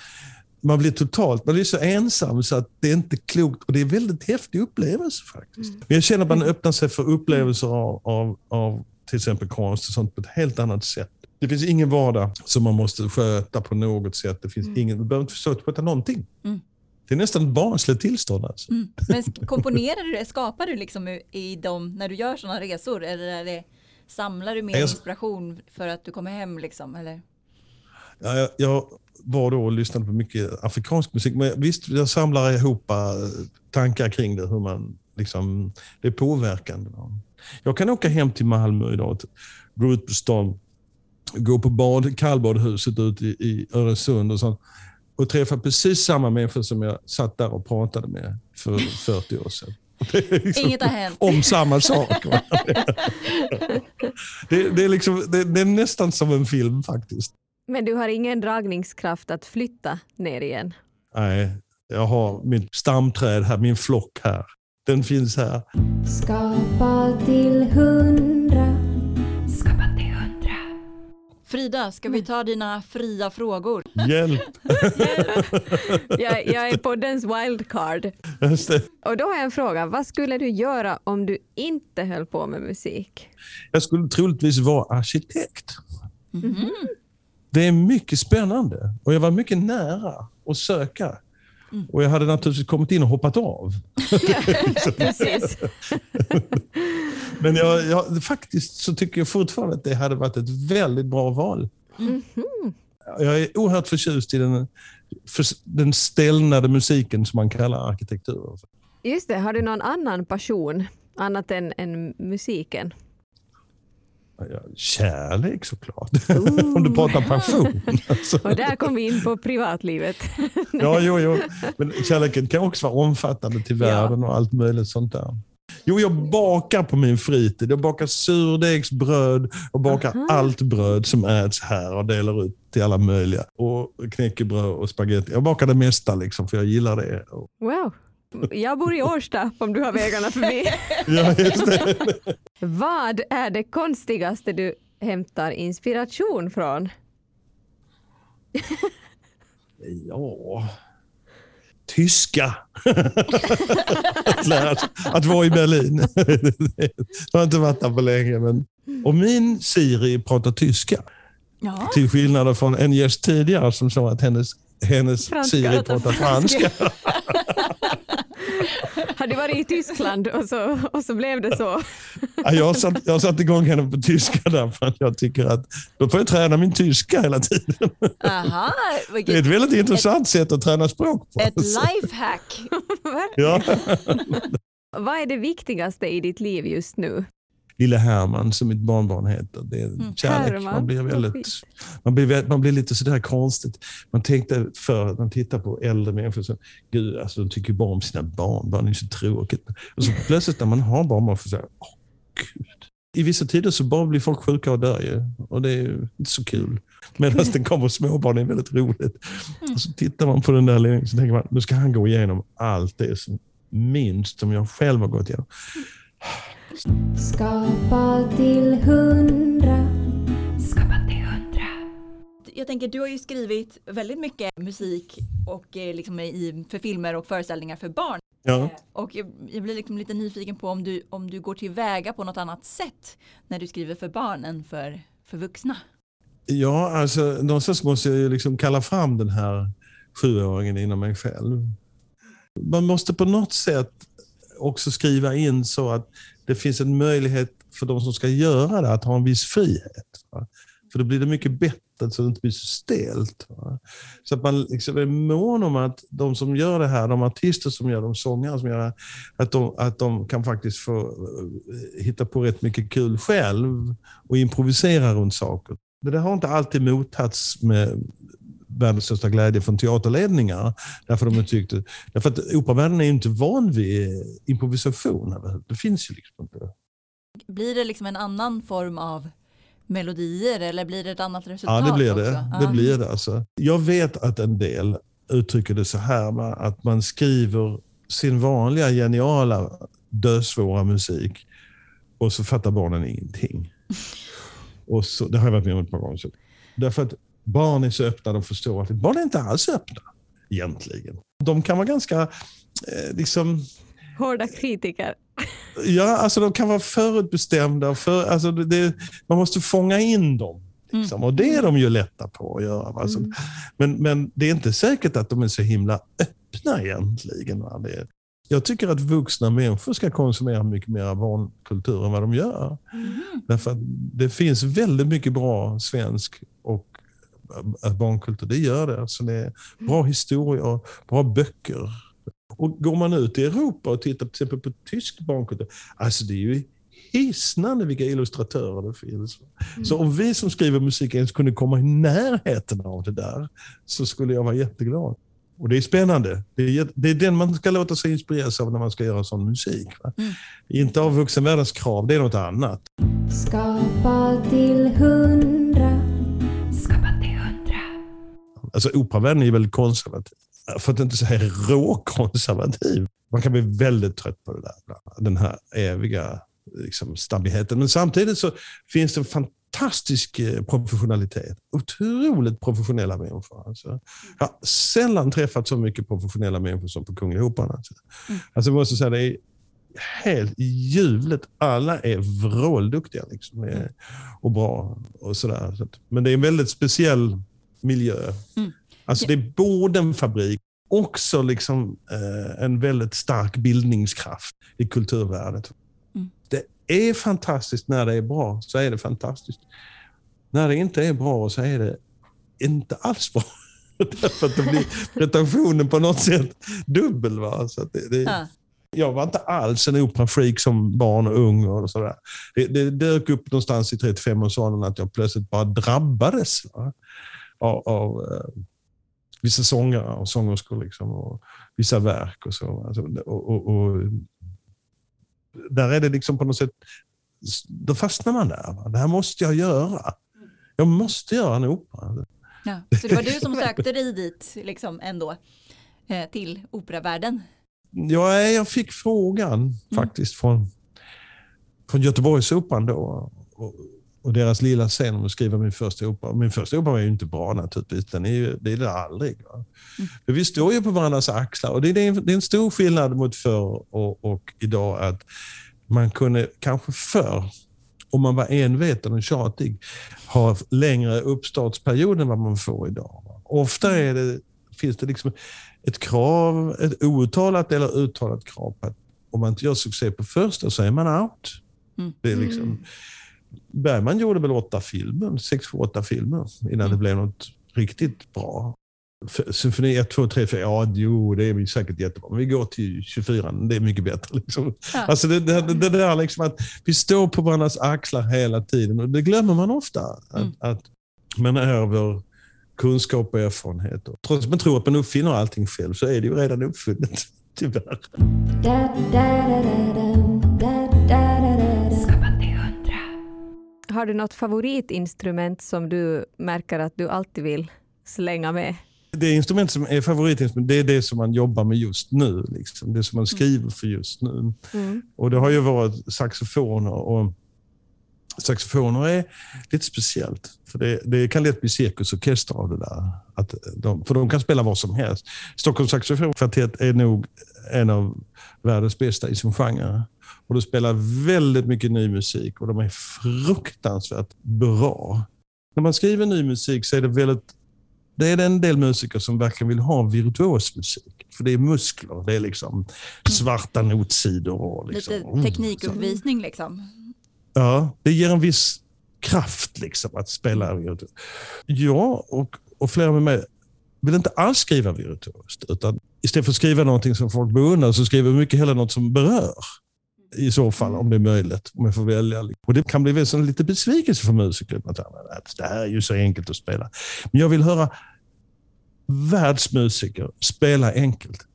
man blir totalt, man blir så ensam så att det är inte klokt. Och det är en väldigt häftig upplevelse faktiskt. Men jag känner att man öppnar sig för upplevelser av, av, av till exempel konst och sånt på ett helt annat sätt. Det finns ingen vardag som man måste sköta på något sätt. Det finns ingen, man behöver inte försöka sköta någonting. Mm. Det är nästan ett barnsligt tillstånd. Alltså. Mm. Men komponerar du det, skapar du liksom i- dem när du gör sådana resor eller är det, samlar du mer inspiration för att du kommer hem liksom? Eller? Ja, jag, jag var då och lyssnade på mycket afrikansk musik. Men visst, jag samlar ihop eh, tankar kring det. Hur man, liksom, det är påverkande. Jag kan åka hem till Malmö idag, t- gå ut på stan, gå på bad, kallbadhuset ute i, i Öresund och sånt. Och träffa precis samma människor som jag satt där och pratade med för 40 år sedan. Liksom Inget har hänt. om samma sak. det, det, är liksom, det, det är nästan som en film faktiskt. Men du har ingen dragningskraft att flytta ner igen? Nej, jag har mitt stamträd här, min flock här. Den finns här. Skapa till hundra. Frida, ska vi ta dina fria frågor? Hjälp! Jag, jag är poddens wildcard. Och då har jag en fråga. Vad skulle du göra om du inte höll på med musik? Jag skulle troligtvis vara arkitekt. Mhm. Det är mycket spännande och jag var mycket nära att söka. Och jag hade naturligtvis kommit in och hoppat av. Precis. Men jag, jag, faktiskt så tycker jag fortfarande att det hade varit ett väldigt bra val. Jag är oerhört förtjust i den, för, den stelnade musiken som man kallar arkitektur. Just det, har du någon annan passion annat än, än musiken? Ja, Kärlek såklart. Om du pratar passion. Alltså. Och där kom vi in på privatlivet. Ja, jo, jo. Men kärleken kan också vara omfattande till världen och allt möjligt sånt där. Jo, jag bakar på min fritid. Jag bakar surdegsbröd och bakar allt bröd som äts här och delar ut till alla möjliga. Och knäckebröd och spaghetti. Jag bakar det mesta liksom, för jag gillar det. Wow. Jag bor i Årsta om du har vägarna förbi. Ja, just det. Vad är det konstigaste du hämtar inspiration från? Ja... Tyska. att, lära, att vara i Berlin. jag har inte varit där på länge. Men... Och min Siri pratar tyska. Ja. Till skillnad från en gäst tidigare som sa att hennes, hennes Franska. Siri pratar franska. Har du varit i Tyskland och så, och så blev det så? Ja, jag, har satt, jag har satt igång henne på tyska därför att jag tycker att då får jag träna min tyska hela tiden. Aha, Det är ett vilket, väldigt intressant sätt att träna språk på. ett lifehack. Ja. Vad är det viktigaste i ditt liv just nu? Lille Herman som mitt barnbarn heter. Det är kärlek. Herman, Man blir, väldigt, man, blir, man blir lite sådär konstigt. Man tänkte förr, att man tittar på äldre människor, så, gud, alltså, de tycker bara om sina barn. Barn är så tråkigt. Och så plötsligt när man har barn, man får säga, åh gud. I vissa tider så bara blir folk sjuka och dör ju. Och det är inte så kul. Medan det kommer småbarn är väldigt roligt. Och så tittar man på den där lilla så tänker man, nu ska han gå igenom allt det som minst som jag själv har gått igenom. Skapa till hundra. Skapa till hundra. Jag tänker, du har ju skrivit väldigt mycket musik och eh, liksom i, för filmer och föreställningar för barn. Ja. Och jag, jag blir liksom lite nyfiken på om du, om du går tillväga på något annat sätt när du skriver för barn än för, för vuxna. Ja, alltså någonstans måste jag ju liksom kalla fram den här sjuåringen inom mig själv. Man måste på något sätt också skriva in så att det finns en möjlighet för de som ska göra det att ha en viss frihet. Va? För då blir det mycket bättre så det inte blir så stelt. Va? Så att man liksom är mån om att de som gör det här, de artister som gör det, de sångare som gör det här, att de, att de kan faktiskt få eh, hitta på rätt mycket kul själv och improvisera runt saker. Det där har inte alltid mottagits med världens största glädje från teaterledningar. Därför de tyckte, därför att operavärlden är ju inte van vid improvisation. Det finns ju liksom inte. Blir det liksom en annan form av melodier eller blir det ett annat resultat? Ja, det blir också? det. Ja. det, blir det alltså. Jag vet att en del uttrycker det så här, att man skriver sin vanliga geniala dödsvåra musik och så fattar barnen ingenting. Och så, det har jag varit med om ett par gånger. Därför att barn är så öppna, de förstår att barn är inte alls öppna egentligen. De kan vara ganska eh, liksom, Hårda kritiker. Ja, alltså de kan vara förutbestämda. För, alltså det, man måste fånga in dem. Liksom, och det är de ju lätta på att göra. Alltså, men, men det är inte säkert att de är så himla öppna egentligen. Va? Det jag tycker att vuxna människor ska konsumera mycket mer barnkultur än vad de gör. Därför att det finns väldigt mycket bra svensk och barnkultur. Det gör det. Alltså det är bra historier, bra böcker. Och går man ut i Europa och tittar till exempel på tysk barnkultur, alltså det är ju hisnande vilka illustratörer det finns. Så om vi som skriver musik ens kunde komma i närheten av det där, så skulle jag vara jätteglad. Och det är spännande. Det är, jät- det är den man ska låta sig inspireras av när man ska göra sån musik. Va? Inte av vuxenvärldens krav, det är något annat. Skapa till hundra. Alltså operavärlden är ju väldigt konservativ. För att inte säga råkonservativ. Man kan bli väldigt trött på det där. Den här eviga liksom, stabiliteten. Men samtidigt så finns det en fantastisk eh, professionalitet. Otroligt professionella människor. Alltså. Jag har sällan träffat så mycket professionella människor som på Kungliga Operan. Alltså. Alltså, jag måste säga, det är helt ljuvligt. Alla är vrålduktiga liksom, eh, och bra. Och sådär. Men det är en väldigt speciell miljö. Mm. Alltså det är både en fabrik, också liksom, eh, en väldigt stark bildningskraft i kulturvärdet. Mm. Det är fantastiskt när det är bra, så är det fantastiskt. När det inte är bra så är det inte alls bra. Därför att det blir pretensionen på något sätt dubbel. Va? Så det, det, Ja. jag var inte alls en operafreak som barn och ung. Och sådär. Det, det dök upp någonstans i 35-årsåldern att jag plötsligt bara drabbades va? Av, av eh, vissa sångare och sångerskor liksom, och vissa verk. och så. Alltså, och, och, och, där är det liksom på något sätt, då fastnar man där. Va? Det här måste jag göra. Jag måste göra en opera. Ja. Så det var du som sökte dig dit liksom ändå eh, till operavärlden? Ja, jag fick frågan faktiskt från, från Göteborgsoperan då. Och, och deras lilla scen om att skriva min första opera. Min första opera var ju inte bra naturligtvis. Den är ju, det är det aldrig. Va? Men vi står ju på varandras axlar och det är, det är en- det är en stor skillnad mot förr och, och idag att man kunde kanske förr, om man var enveten och tjatig, ha längre uppstartsperiod än vad man får idag. va. Ofta är det, finns det liksom ett krav, ett outtalat eller uttalat krav på att om man inte gör succé på första så är man out. Mm. Det är liksom, Bergman gjorde väl åtta filmer, sex, åtta filmer innan Mm. det blev något riktigt bra. Symfoni 1, 2, 3, 4, ja jo det är säkert jättebra. Men vi går till 24, det är mycket bättre. Liksom. Ja. Alltså det, det, det där liksom att vi står på varandras axlar hela tiden och det glömmer man ofta. Att, Mm. att man över kunskap och erfarenhet. Och trots att man tror att man uppfinner allting själv så är det ju redan uppfunnet. Tyvärr. Da. Da, da, Har du något favoritinstrument som du märker att du alltid vill slänga med? Det instrument som är favoritinstrument, det är det som man jobbar med just nu. Liksom. Det som man skriver för just nu. Mm. Och det har ju varit saxofoner. Och saxofoner är lite speciellt. För det, det kan lätt bli cirkusorkester av det där. Att de, för de kan spela vad som helst. Stockholms saxofonkvartett är nog en av världens bästa i sin genre. Och de spelar väldigt mycket ny musik och de är fruktansvärt bra. När man skriver ny musik så är det väldigt det är en del musiker som verkligen vill ha virtuos musik. För det är muskler, det är liksom svarta notsidor. Och liksom, Lite teknikuppvisning liksom? Ja, det ger en viss kraft liksom att spela virtuos. Jag och, och flera med mig vill inte alls skriva virtuost. Utan istället för att skriva någonting som folk beundrar så skriver vi mycket hellre något som berör. I så fall, om det är möjligt. Om jag får välja. Och det kan bli som lite besvikelse för musiker. Att det här är ju så enkelt att spela. Men jag vill höra världsmusiker spelar enkelt.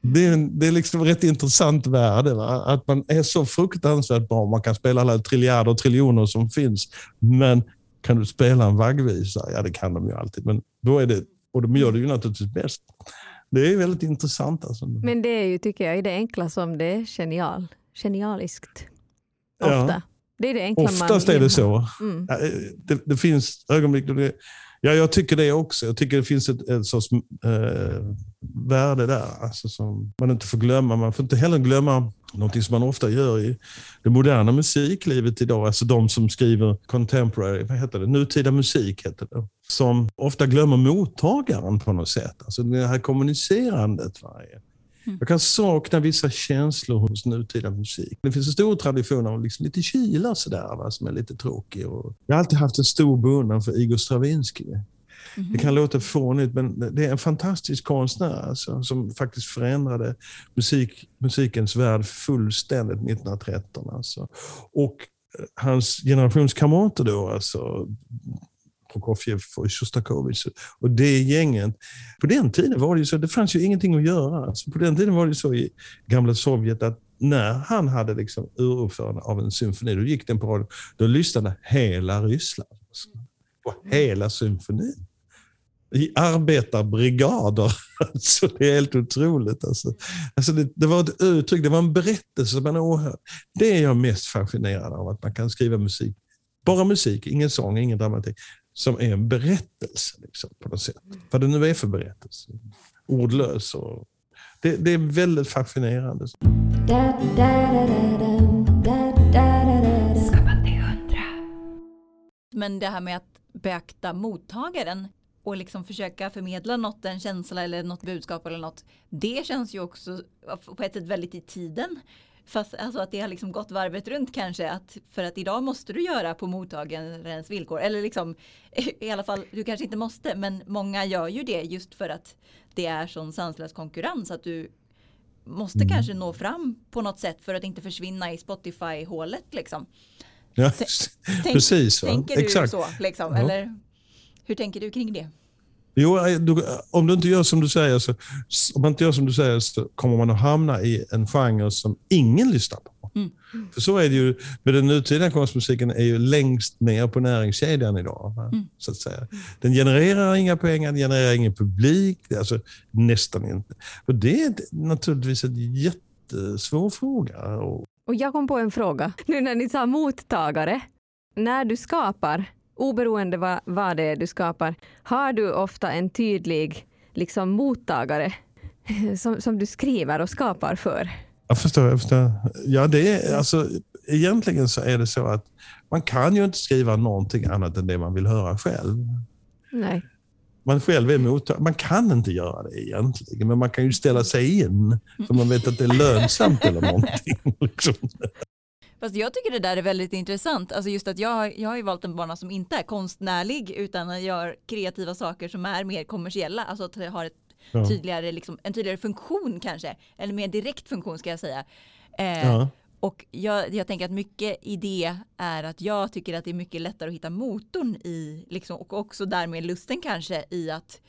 Det är, det är liksom rätt intressant värde. Va? Att man är så fruktansvärt bra. Man kan spela alla triljarder och triljoner som finns. Men kan du spela en vaggvisa? Ja, det kan de ju alltid. Men då är det, och de gör det ju naturligtvis bäst. Det är väldigt intressant. Alltså. Men det är ju, tycker jag, i det enkla som det är genial. genialiskt. Ja. Ofta. Det är det enkla man Oftast är det så. Mm. Ja, eh, Det, det finns ögonblick då det... Ja, jag tycker det också. Jag tycker det finns ett, ett sorts eh, värde där alltså, som man inte får glömma. Man får inte heller glömma någonting som man ofta gör i det moderna musiklivet idag. Alltså de som skriver contemporary, vad heter det? Nutida musik heter det. Som ofta glömmer mottagaren på något sätt. Alltså det här kommunicerandet. Varje. Jag kan sakna vissa känslor hos nutida musik. Det finns en stor tradition av liksom lite kyla sådär, va, som är lite tråkig. Och jag har alltid haft en stor beundran för Igor Stravinsky. Det kan låta fånigt, men det är en fantastisk konstnär alltså, som faktiskt förändrade musik, musikens värld fullständigt 1913. Alltså. Och eh, hans generationskamrater då, alltså Prokofjev och Sjostakovitj och det gänget. På den tiden var det ju så, det fanns ju ingenting att göra. Alltså på den tiden var det så i gamla Sovjet att när han hade liksom uruppförande av en symfoni, då gick den på radio, då lyssnade hela Ryssland alltså, på hela symfonin. I arbetarbrigader. Alltså, det är helt otroligt. Alltså. Alltså det, det var ett uttryck, det var en berättelse som man åhör. Det är jag mest fascinerad av, att man kan skriva musik. Bara musik, ingen sång, ingen dramatik. Som är en berättelse liksom, på något sätt. Vad det nu är för berättelse. Ordlös. Och, det, det är väldigt fascinerande. Men det här med att beakta mottagaren och liksom försöka förmedla något, en känsla eller något budskap eller något. Det känns ju också på ett sätt väldigt i tiden. Fast alltså att det har liksom gått varvet runt kanske. Att för att idag måste du göra på mottagarens villkor. Eller liksom i alla fall, du kanske inte måste. Men många gör ju det just för att det är sån sanslös konkurrens. Att du måste Mm. kanske nå fram på något sätt för att inte försvinna i Spotify-hålet liksom. Ja, precis. Va? Tänker du Exakt. så liksom? Ja. Eller hur tänker du kring det? Jo, eh, du, om du inte gör som du säger så, om man inte gör som du säger så kommer man att hamna i en genre som ingen lyssnar på. Mm. För så är det ju, med den nutida konstmusiken är ju längst ner på näringskedjan idag. Mm. Så att säga. Den genererar inga pengar, den genererar ingen publik, alltså nästan inte. Och det är naturligtvis en jättesvår fråga. Och, Och jag kom på en fråga. Nu när ni sa mottagare. När du skapar, oberoende vad, vad det är du skapar, har du ofta en tydlig liksom, mottagare som, som du skriver och skapar för? jag förstår, jag förstår. Ja, det är, alltså, egentligen så är det så att man kan ju inte skriva någonting annat än det man vill höra själv. Nej. man själv är mottagare. Man kan inte göra det egentligen, men man kan ju ställa sig in för man vet att det är lönsamt eller någonting. Liksom. Fast jag tycker det där är väldigt intressant. Alltså just att jag, jag har ju valt en bana som inte är konstnärlig utan gör kreativa saker som är mer kommersiella. Alltså att det har ett Ja. tydligare, liksom, en tydligare funktion kanske. Eller mer direkt funktion ska jag säga. Eh, Ja. Och jag, jag tänker att mycket i det är att jag tycker att det är mycket lättare att hitta motorn i, liksom, och också därmed lusten kanske i att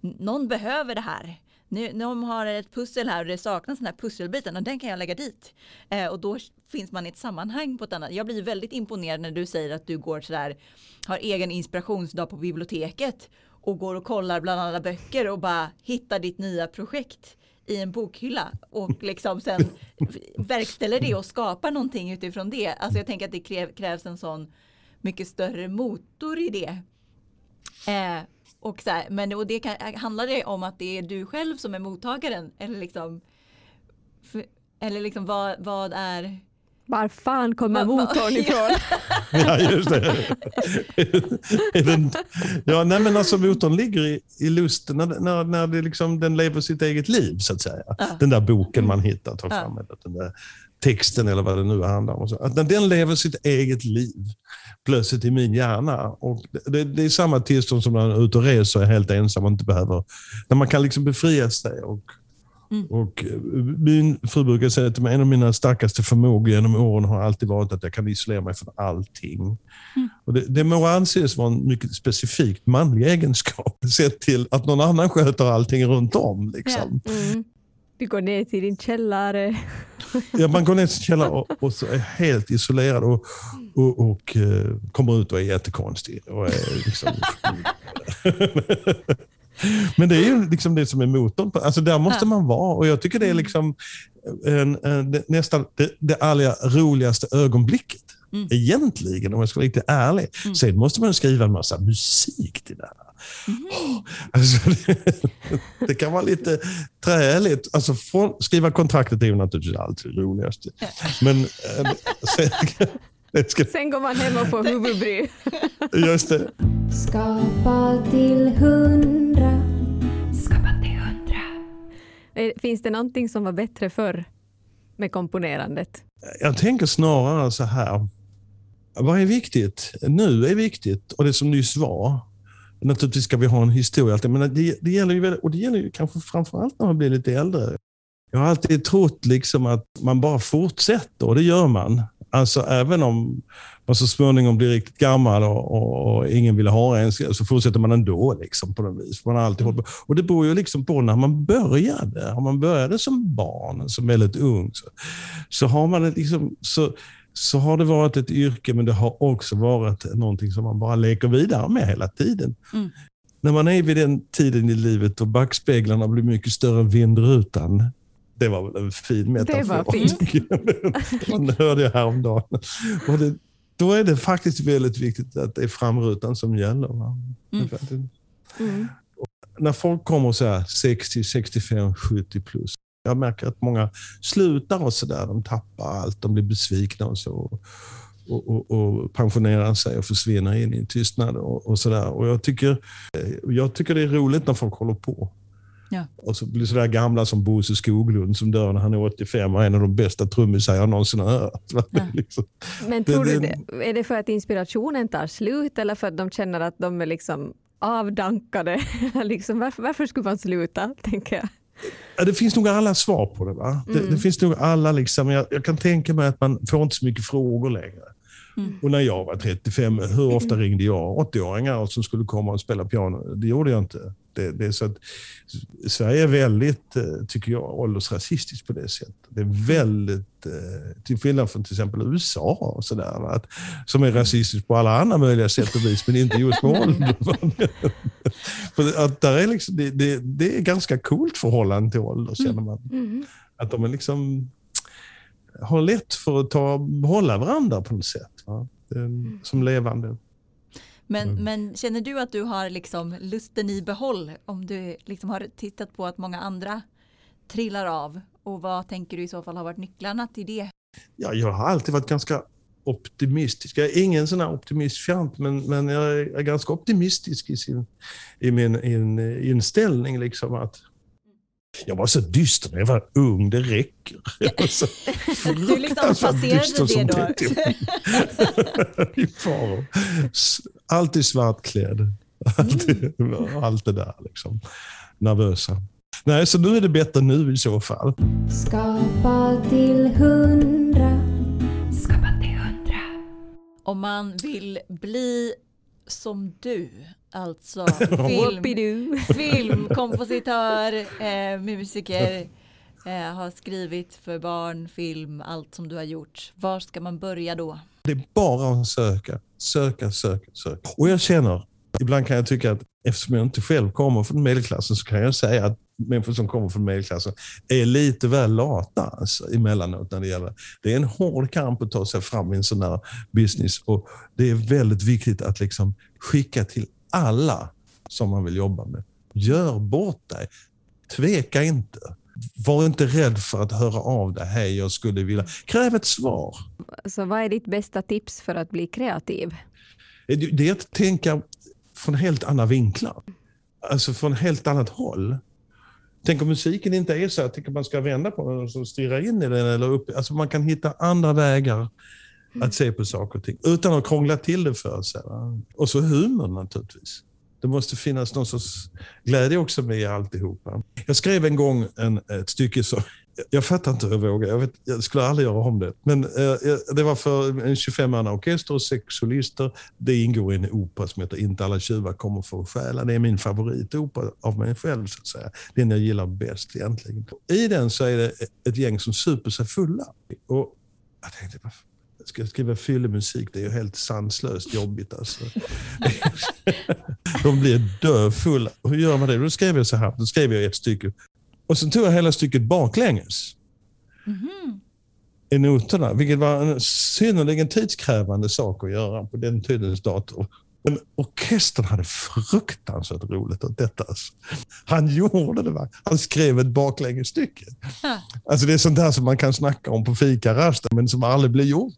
någon behöver det här. Nu, de har ett pussel här och det saknas den här pusselbiten och den kan jag lägga dit. Eh, och då finns man i ett sammanhang på ett annat. Jag blir väldigt imponerad när du säger att du går sådär, har egen inspirationsdag på biblioteket och går och kollar bland alla böcker och bara hittar ditt nya projekt i en bokhylla och liksom sen verkställer det och skapar någonting utifrån det. Alltså jag tänker att det krävs en sån mycket större motor i det. Eh, och så här, men och det kan, handlar det om att det är du själv som är mottagaren eller liksom för, eller liksom vad, vad är Var fan kommer motorn ifrån? Ja, just det. Ja, nej, men alltså motorn ligger i, i lusten när, när, när det liksom, den lever sitt eget liv, så att säga. Ja. Den där boken man hittar, tar Ja. fram, eller den där texten eller vad det nu handlar om. och Så. Att när den lever sitt eget liv, plötsligt i min hjärna. Och det, det är samma tillstånd som när man är ute och reser är helt ensam och inte behöver... När man kan liksom befria sig och, Mm. Och eh, min fru brukar säga mig, en av mina starkaste förmågor genom åren har alltid varit att jag kan isolera mig från allting. Mm. Och det, det må anses vara en mycket specifikt manlig egenskap, sett till att någon annan sköter allting runt om. Liksom. Mm. Du går ner till din källare. Ja, man går ner till källaren och, och så är helt isolerad och, och, och eh, kommer ut och är jättekonstig. Och är liksom... Men det är ju liksom det som är motorn. På, alltså där måste man vara och jag tycker det är liksom en, en, nästan det, det allra roligaste ögonblicket. Mm. Egentligen, om jag ska vara riktigt ärlig. Mm. Sen måste man skriva en massa musik till det här. Mhm. Alltså, det, det kan vara lite träligt. Alltså, från, skriva kontraktet är ju naturligtvis alltid det roligaste. Men eh, sen, det ska, Sen går man hem och får huvudbry. just det. Skapa till hundra. Skapa till hundra. Eh, Finns det någonting som var bättre förr med komponerandet? Jag tänker snarare så här. Vad är viktigt? Nu är viktigt och det som nyss var. Naturligtvis ska vi ha en historia, men det, det gäller ju, och det gäller ju kanske framförallt när man blir lite äldre. Jag har alltid trott liksom att man bara fortsätter och det gör man. Alltså även om man så småningom blir riktigt gammal och, och, och ingen vill ha en så fortsätter man ändå. Liksom, på något vis. Man har alltid hållit på. Och det beror ju liksom på när man började. Om man började som barn, som väldigt ung, så, så har man liksom, så, så har det varit ett yrke, men det har också varit någonting som man bara leker vidare med hela tiden. Mm. När man är vid den tiden i livet då backspeglarna blir mycket större än vindrutan. Det var väl en fin metafor. Det var fint. Den hörde jag häromdagen. Och det, då är det faktiskt väldigt viktigt att det är framrutan som gäller. Mm. Mm. när folk kommer så här 60, 65, 70 plus. Jag märker att många slutar och sådär. De tappar allt, de blir besvikna och så. Och, och, och pensionerar sig och försvinner in i en tystnad och, och sådär. Och jag tycker, eh, jag tycker det är roligt när folk håller på. Ja. Och så blir sådär gamla som Bosse Skoglund som dör när han är 85 och är en av de bästa trummisar jag någonsin har hört. Ja. liksom. Men Det- tror du det- det, är det för att inspirationen tar slut eller för att de känner att de är liksom avdankade? liksom, varför, varför skulle man sluta, tänker jag. Det finns nog alla svar på det. Va? Det, Mm. det finns nog alla. Liksom, jag, jag kan tänka mig att man får inte så mycket frågor längre. Mm. Och när jag var 35, hur ofta ringde jag 80-åringar som skulle komma och spela piano? Det gjorde jag inte. Det, det är så att, Sverige är väldigt, eh, tycker jag, åldersrasistiskt på det sättet. Det är väldigt, eh, till skillnad från till exempel USA och sådär, att, som är rasistiskt på alla andra möjliga sätt och vis, men inte just med ålder. För att där är liksom, det, det, det är ganska coolt förhållande till ålder, känner man. Mm. Att de är liksom, har lätt för att ta, behålla varandra på något sätt. Va? Det- Som levande. Men, Mm. men känner du att du har liksom lusten i behåll om du liksom har tittat på att många andra trillar av? Och vad tänker du i så fall har varit nycklarna till det? Ja, jag har alltid varit ganska optimistisk. Jag är ingen sån här optimistfjant, men, men jag är, ganska optimistisk i, sin, i min in, inställning. Liksom att jag var så dyster när jag var ung, det räcker. Jag var så Du liksom passerade det då. 30-åring. Fy faro. S- Alltid svartklädd. Alltid, Allt det där liksom. Nervösa. Nej, så nu är det bättre nu i så fall. Skapa till hundra. Skapa till hundra. Om man vill bli som du, alltså film, filmkompositör, eh, musiker, eh, har skrivit för barn, film, allt som du har gjort. Var ska man börja då? Det är bara att söka, söka, söka, söka. Och jag känner, ibland kan jag tycka att eftersom jag inte själv kommer från medelklassen så kan jag säga att människor som kommer från medelklassen är lite väl lata alltså, emellanåt när det gäller. Det är en hård kamp att ta sig fram i en sån här business och det är väldigt viktigt att liksom skicka till alla som man vill jobba med. Gör bort dig. Tveka inte. Var inte rädd för att höra av dig. Hej, jag skulle vilja. Kräv ett svar. Så vad är ditt bästa tips för att bli kreativ? Det är att tänka från helt andra vinklar. Alltså från helt annat håll. Tänk om musiken inte är så. Jag tycker man ska vända på den och så stirra in i den. Eller upp. Alltså man kan hitta andra vägar att se på saker och ting utan att krångla till det för sig. Va? Och så humor naturligtvis. Det måste finnas någon sorts glädje också med alltihopa. Jag skrev en gång en, ett stycke som jag fattar inte hur jag vågar. Jag, vet, jag skulle aldrig göra om det. Men eh, eh det var för en 25-manna orkester och sex solister. Det ingår i en opera som heter Inte alla tjuvar kommer för att stjäla. Det är min favoritopera av mig själv, så att säga. Den jag gillar bäst egentligen. I den så är det ett gäng som super sig fulla. Och jag tänkte, ska jag skriva fyllemusik? Det är ju helt sanslöst jobbigt alltså. De blir döfulla. Hur gör man det? Då skrev jag så här. Då skrev jag ett stycke och sen tog jag hela stycket baklänges. Mhm. I noterna, vilket var en synnerligen tidskrävande sak att göra på den tidens dator. Men orkestern hade fruktansvärt roligt åt detta. Alltså. Han gjorde det. Va? Han skrev ett baklängesstycke. Ja. Alltså det är sånt där som man kan snacka om på fikarasten men som aldrig blir gjort.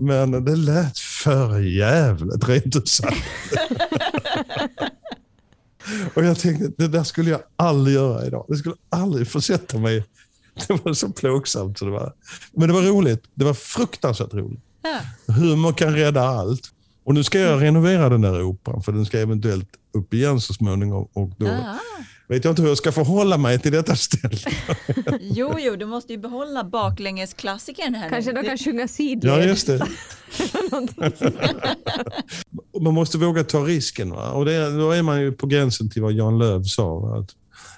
Men det lät för jävligt rent ut sagt. Och jag tänkte, det där skulle jag aldrig göra idag. Det skulle aldrig försätta mig. Det var så plågsamt. Så det var. Men det var roligt. Det var fruktansvärt roligt. Ja. Humor kan rädda allt. Och nu ska jag renovera den där operan, för den ska eventuellt upp igen så småningom. Och då Ah. Vet jag inte hur jag ska förhålla mig till detta ställe. Jo, jo, du måste ju behålla baklängesklassikern här Kanske nu. de kan sjunga Ja, sidled. just det. man måste våga ta risken. Va? Och det, då är man ju på gränsen till vad Jan Löv sa. Va? Att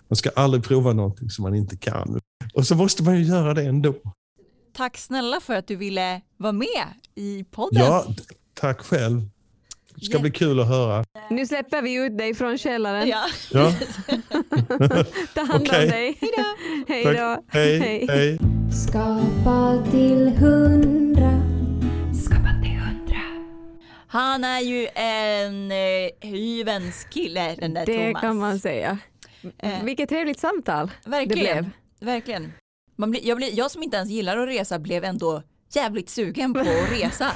man ska aldrig prova någonting som man inte kan. Och så måste man ju göra det ändå. Tack snälla för att du ville vara med i podden. Ja, tack själv. Det ska bli kul att höra. Nu släpper vi ut dig från källaren. Ja. Ja, Ta hand Okej. om dig. Hej då. Hej, hej. Skapa till hundra. Skapa till hundra. Han är ju en eh, hyvens kille den där Det Thomas. kan man säga. Eh. Vilket trevligt samtal Verkligen. det blev. Verkligen. Man blir, jag, blir, jag som inte ens gillar att resa blev ändå jävligt sugen på att resa.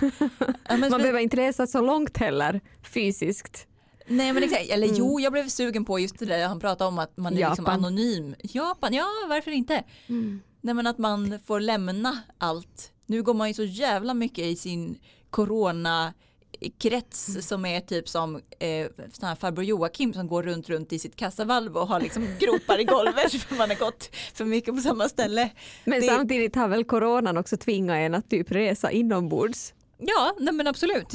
Ja, Man behöver inte resa så långt heller fysiskt. Nej men exakt, eller Mm. jo jag blev sugen på just det där han pratade om att man är liksom Japan. anonym. Japan, ja varför inte? Nej men att man får lämna allt. Nu går man ju så jävla mycket i sin corona krets Mm. som är typ som eh, sån här farbror Joakim som går runt runt i sitt kassavalv och har liksom gropar i golvet för man har gått för mycket på samma ställe. Men Det- samtidigt har väl coronan också tvingat en att typ resa inombords. Ja, nej men absolut.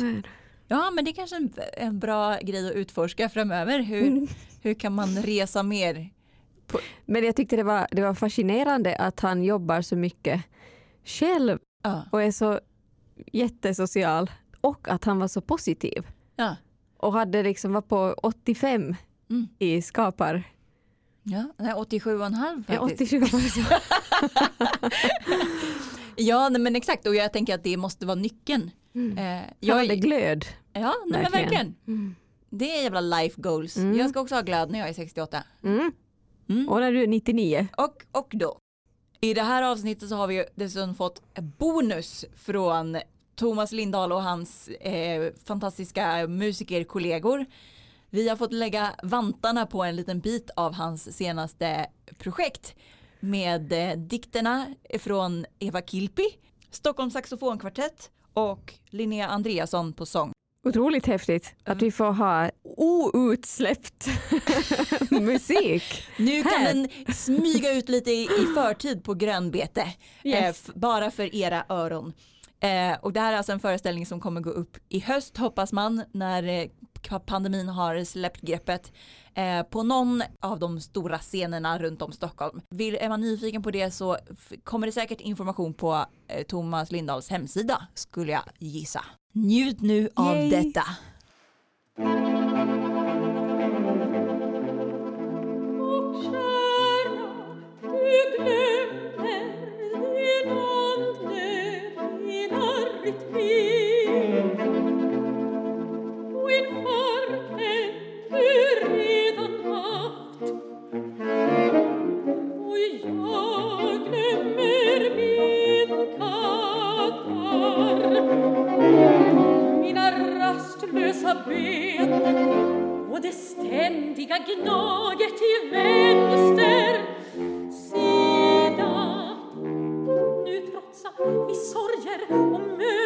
Ja, men det är kanske en, en bra grej att utforska framöver. Hur, Mm. hur kan man resa mer? Men jag tyckte det var, det var fascinerande att han jobbar så mycket själv Ja, och är så jättesocial och att han var så positiv ja, och hade liksom var på 85 Mm. i skapar. ja nej, 87,5 Ja, faktiskt. 87 var det så. Ja, nej, men exakt. Och jag tänker att det måste vara nyckeln. Mm. Eh, jag, hade glöd. ja, nej, men verkligen. verkligen. Mm. Det är jävla life goals. Mm. Jag ska också ha glöd när jag är 68. Mm. Mm. Och när du är 99. Och, och då. I det här avsnittet så har vi dessutom fått bonus från Thomas Lindahl och hans eh, fantastiska musikerkollegor. Vi har fått lägga vantarna på en liten bit av hans senaste projekt med eh, dikterna från Eva Kilpi, Stockholms saxofonkvartett och Linnea Andreasson på sång. Otroligt häftigt att vi får ha outsläppt musik. Nu kan Här. den smyga ut lite i, i förtid på grönbete. Eh, Yes. f- bara för era öron. Eh, och det här är alltså en föreställning som kommer gå upp i höst hoppas man när eh, pandemin har släppt greppet eh, på någon av de stora scenerna runt om Stockholm. Vill, är man nyfiken på det så kommer det säkert information på Thomas Lindahls hemsida skulle jag gissa. Njut nu av Yay. detta. Och kära, jag och det ständiga gnaget i vänster sida. Nu trotsar vi sorger och möten